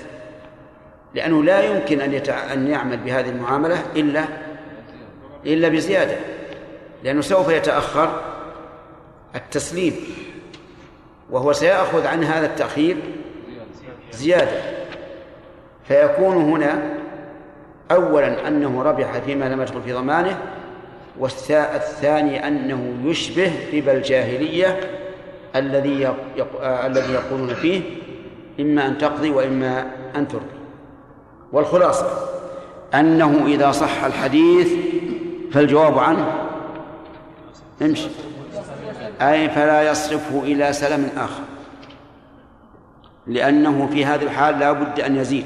لأنه لا يمكن أن يتع... أن يعمل بهذه المعاملة إلا إلا بزيادة لأنه سوف يتأخر التسليم. وهو سيأخذ عن هذا التأخير زيادة. فيكون هنا أولا أنه ربح فيما لم يدخل في ضمانه والثاني أنه يشبه ربا الجاهلية الذي. آه الذي يقولون فيه إما أن تقضي وإما أن ترضي. والخلاصة أنه إذا صح الحديث فالجواب عنه. امشي. أي فلا يصرفه إلى سلم آخر. لأنه في هذه الحال لا بد أن يزيد.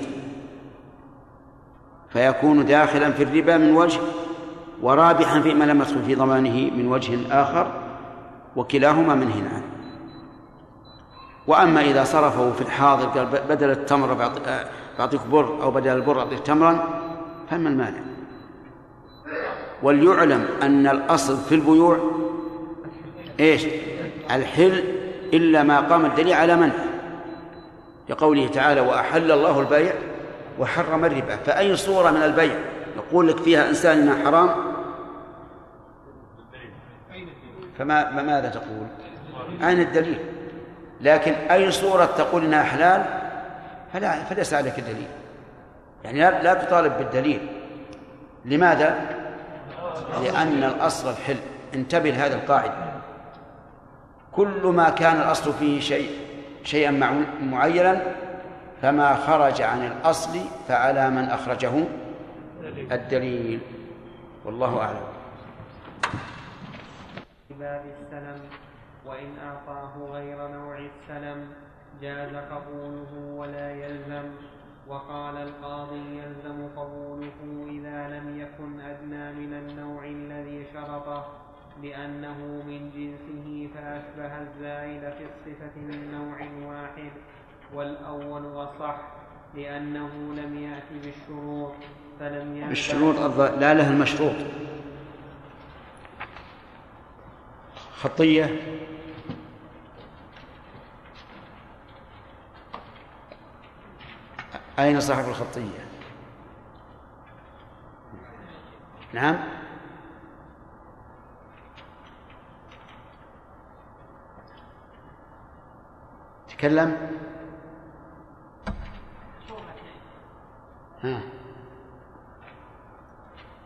فيكون داخلا في الربا من وجه ورابحا فيما لم يدخل في ضمانه من وجه آخر وكلاهما منهي عنه وأما إذا صرفه في الحاضر قال بدل التمر بعطيك بر أو بدل البر أعطيك تمرا فما المانع؟ وليعلم أن الأصل في البيوع إيش؟ الحل إلا ما قام الدليل على منع. لقوله تعالى وأحل الله البيع وحرم الربا فأي صورة من البيع؟ يقول لك فيها إنسان إنها حرام؟ فما فماذا تقول؟ أين الدليل. لكن أي صورة تقول إنها حلال؟ فلا فليس عليك دليل يعني لا تطالب بالدليل. لماذا؟ لأن الأصل الحل. انتبه لهذه القاعدة. كل ما كان الأصل فيه شيء شيئا معينا فما خرج عن الأصل فعلى من أخرجه الدليل. والله أعلم. باب السلم وإن أعطاه غير نوع السلم جاز قبوله ولا يلزم وقال القاضي يلزم قبوله إذا لم يكن أدنى من النوع الذي شرطه لأنه من فأشبه الزائد في الصفة من نوع واحد والأول وصح لأنه لم يأت بالشروط فلم بالشروط لا له المشروط. خطية. أين صاحب الخطية؟ نعم. تكلم ها.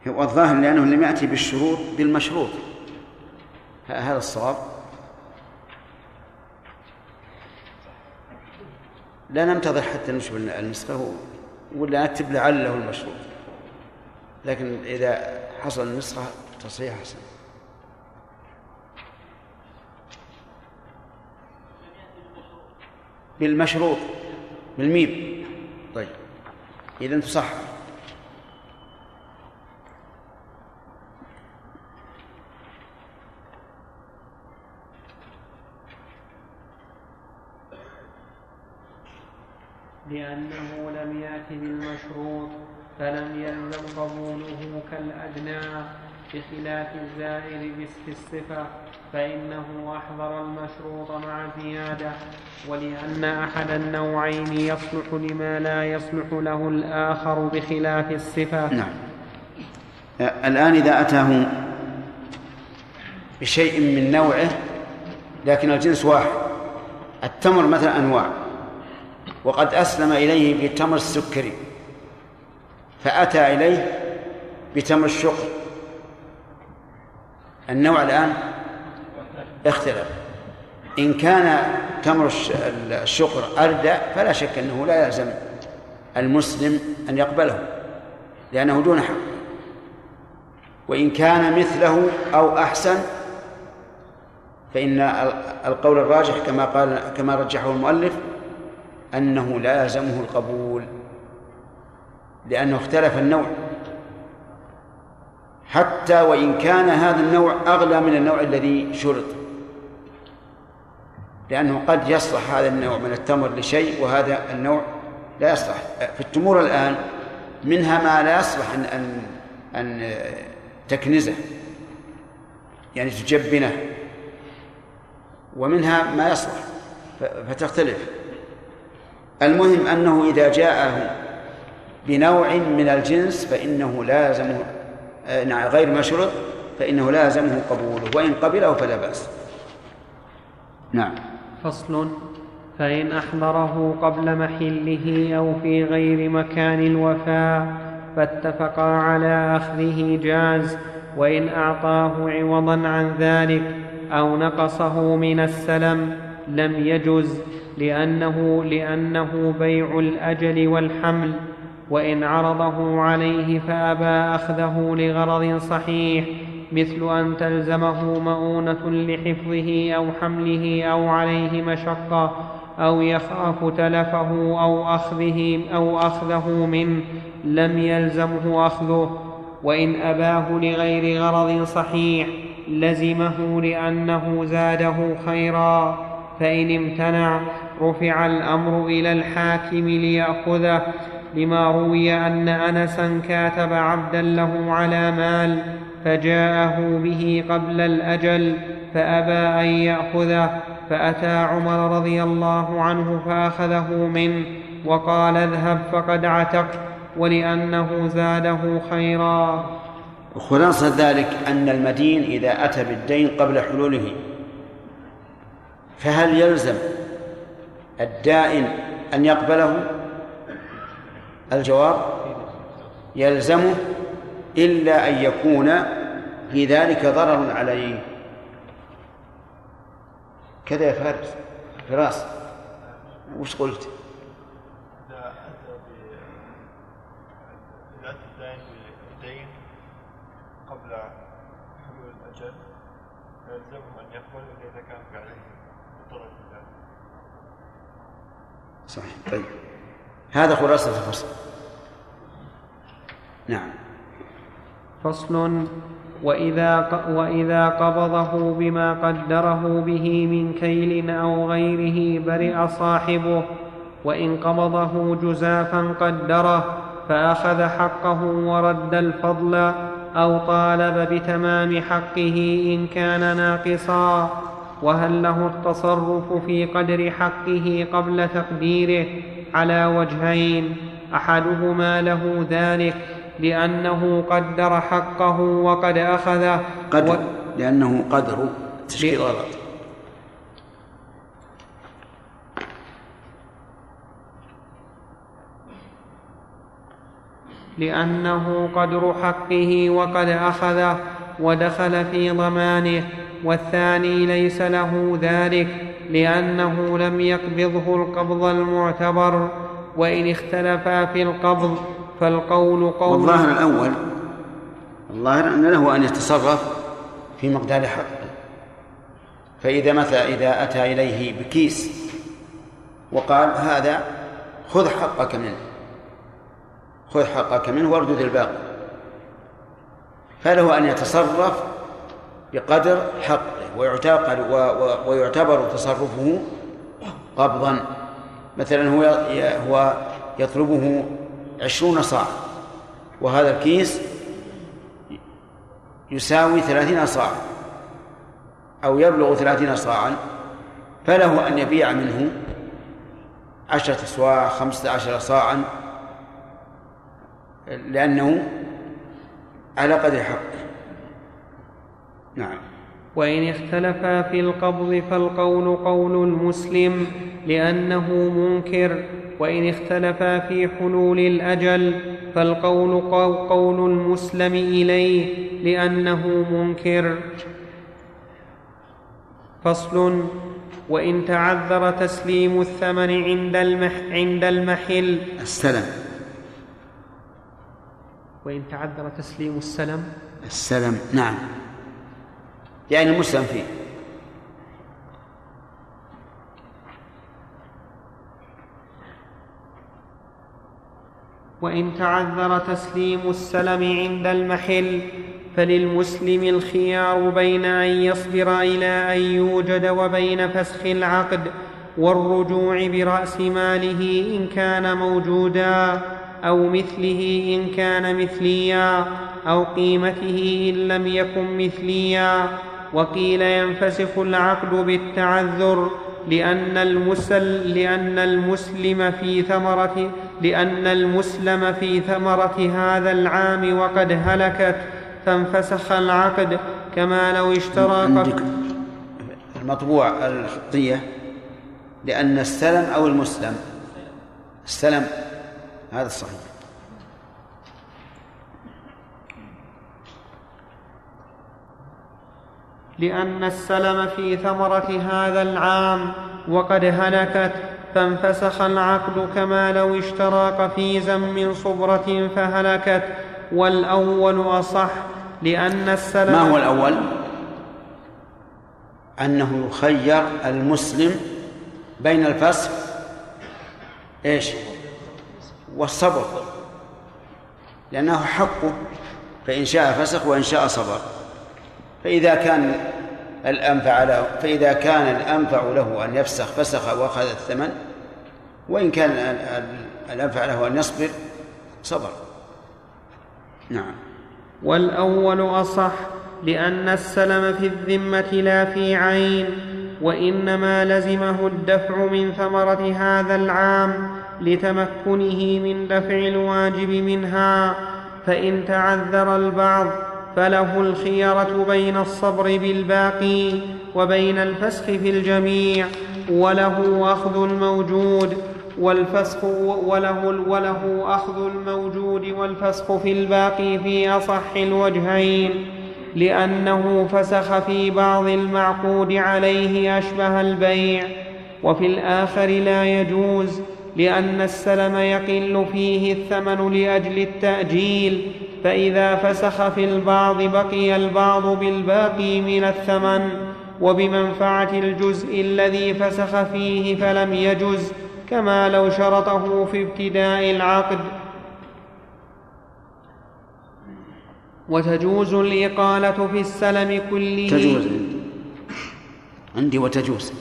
هو الظاهر لأنه لم يأتي بالشروط بالمشروط. هذا الصواب. لا ننتظر حتى نشوف النسخة ولا نكتب لعله المشروط. لكن إذا حصل النسخة تصحيح حسن. بالمشروط بالميم. طيب. إذا تصح. لأنه لم يأت بالمشروط فلم يلزم قبوله كالأدنى بخلاف الزائر في الصفة. فإنه أحضر المشروط مع زيادة ولأن أحد النوعين يصلح لما لا يصلح له الآخر بخلاف الصفة. نعم. الآن إذا أتاه بشيء من نوعه لكن الجنس واحد التمر مثلا أنواع وقد أسلم إليه بتمر السكري فأتى إليه بتمر الشقر. النوع الآن اختلف. إن كان تمر الشقر أردى فلا شك أنه لا يلزم المسلم أن يقبله لأنه دون حق. وإن كان مثله أو أحسن فإن القول الراجح كما قال كما رجحه المؤلف أنه لا يلزمه القبول لأنه اختلف النوع. حتى وإن كان هذا النوع أغلى من النوع الذي شرط. لأنه قد يصلح هذا النوع من التمر لشيء وهذا النوع لا يصلح. في التمور الآن منها ما لا يصلح أن أن أن تكنزه يعني تجبنه ومنها ما يصلح فتختلف. المهم أنه إذا جاءه بنوع من الجنس فإنه لازمه نعم غير مشروط فإنه لازمه قبوله وإن قبله فلا بأس. نعم. فصل. فإن أحضره قبل محله أو في غير مكان الوفاء فاتفقا على أخذه جاز وإن أعطاه عوضا عن ذلك أو نقصه من السلم لم يجز لأنه لأنه بيع الأجل والحمل. وإن عرضه عليه فأبى أخذه لغرض صحيح مثل أن تلزمه مؤونة لحفظه أو حمله أو عليه مشقة أو يخاف تلفه أو أخذه أو أخذه منه لم يلزمه أخذه. وإن أباه لغير غرض صحيح لزمه لأنه زاده خيرا. فإن امتنع رفع الأمر إلى الحاكم ليأخذه. لما روي أن أنسا كاتب عبدا له على مال فجاءه به قبل الأجل فأبى أن يأخذه فأتى عمر رضي الله عنه فأخذه منه وقال اذهب فقد عتقت ولأنه زاده خيرا. خلاصة ذلك أن المدين إذا أتى بالدين قبل حلوله فهل يلزم الدائن أن يقبله؟ الجواب يلزمه إلا أن يكون في ذلك ضرر عليه كذا يا فارس فراس وش قلت؟ قبل حلول الأجل أن إذا كان. صحيح طيب هذا خلاصة الفصل نعم فصل وإذا, وإذا قبضه بما قدره به من كيل أو غيره برئ صاحبه وإن قبضه جزافا قدره فأخذ حقه ورد الفضل أو طالب بتمام حقه إن كان ناقصا وهل له التصرف في قدر حقه قبل تقديره على وجهين أحدهما له ذلك لأنه قدر حقه وقد أخذه. قدر. لأنه قدر. تشكيل غلط. لأنه قدر حقه وقد أخذه ودخل في ضمانه. والثاني ليس له ذلك لأنه لم يقبضه القبض المعتبر. وإن اختلفا في القبض فالقول قول والظاهر الأول الظاهر أن له أن يتصرف في مقدار حقه فإذا مثلا إذا أتى إليه بكيس وقال هذا خذ حقك منه خذ حقك منه واردد الباقي. فله أن يتصرف بقدر حقه ويعتقد ويعتبر تصرفه قبضا. مثلا هو هو يطلبه عشرون صاع. وهذا الكيس يساوي ثلاثين صاعا أو يبلغ ثلاثين صاعا. فله أن يبيع منه عشرة صواع خمسة عشر صاعا. لأنه على قدر حقه نعم. وإن اختلفا في القبض فالقول قول المسلم لأنه منكر. وإن اختلفا في حلول الأجل فالقول قول المسلم إليه لأنه منكر. فصل وإن تعذر تسليم الثمن عند المح عند المحل. السلم. وإن تعذر تسليم السلم. السلم نعم. يعني المسلم فيه. وإن تعذر تسليم السلم عند المحل فللمسلم الخيار بين أن يصبر إلى أن يوجد وبين فسخ العقد والرجوع برأس ماله إن كان موجودا أو مثله إن كان مثليا أو قيمته إن لم يكن مثليا وقيل ينفسخ العقد بالتعذر لأن المسل لأن المسلم في ثمرة لأن المسلم في ثمرة هذا العام وقد هلكت فانفسخ العقد كما لو اشترى المطبوع الخطية لأن السلم أو المسلم السلم هذا الصحيح. لأن السلم في ثمرة هذا العام وقد هلكت فانفسخ العقد كما لو اشترى قفيزا من صبرة فهلكت والأول أصح لأن السلام ما هو الأول؟ أنه يخير المسلم بين الفسخ إيش؟ والصبر لأنه حقه فإن شاء فسخ وإن شاء صبر فإذا كان الأنفع له. فإذا كان الأنفع له أن يفسخ فسخ وأخذ الثمن وإن كان الأنفع له أن يصبر صبر. نعم. والأول أصح لأن السلم في الذمة لا في عين وإنما لزمه الدفع من ثمرة هذا العام لتمكنه من دفع الواجب منها فإن تعذر البعض فله الخيرة بين الصبر بالباقي وبين الفسخ في الجميع وله أخذ الموجود والفسخ وله, وله أخذ الموجود والفسخ في الباقي في أصح الوجهين لأنه فسخ في بعض المعقود عليه أشبه البيع وفي الآخر لا يجوز لأن السلم يقل فيه الثمن لأجل التأجيل فإذا فسخ في البعض بقي البعض بالباقي من الثمن وبمنفعة الجزء الذي فسخ فيه فلم يجز كما لو شرطه في ابتداء العقد. وتجوز الإقالة في السلم كله. تجوز. عندي وتجوز.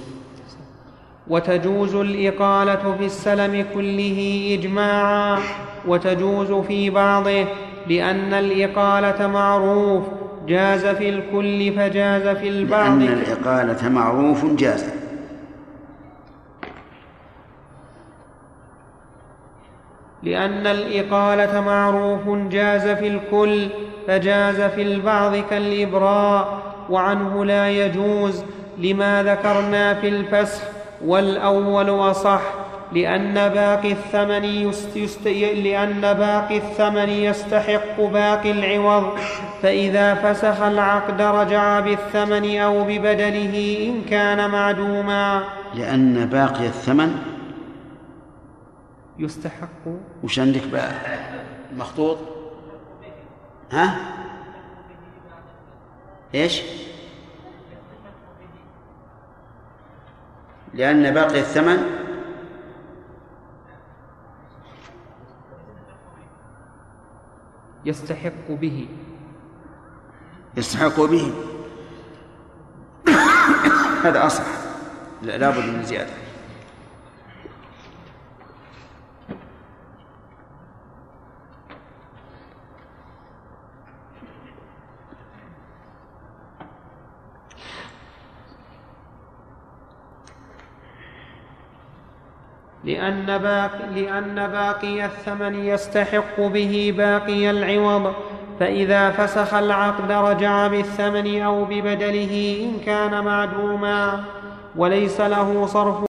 وتجوز الإقالة في السلم كله إجماعا. وتجوز في بعضه لأن الإقالة معروف جاز في الكل فجاز في البعض لأن الإقالة معروف جاز. لأن الإقالة معروف جاز في الكل فجاز في البعض كالإبراء وعنه لا يجوز. لما ذكرنا في الفسخ والأول أصح لأن باقي الثمن يست يست لأن باقي الثمن يستحق باقي العوض. فإذا فسخ العقد رجع بالثمن أو ببدله إن كان معدوما. لأن باقي الثمن يستحق. وش عندك بقى؟ مخطوط؟ ها؟ إيش؟ لأن باقي الثمن يستحق به. يستحق به. هذا أصح. لا لابد من زيادة. لأن باقي, لأن باقي الثمن يستحق به باقي العوض. فإذا فسخ العقد رجع بالثمن أو ببدله إن كان معدوما وليس له صرف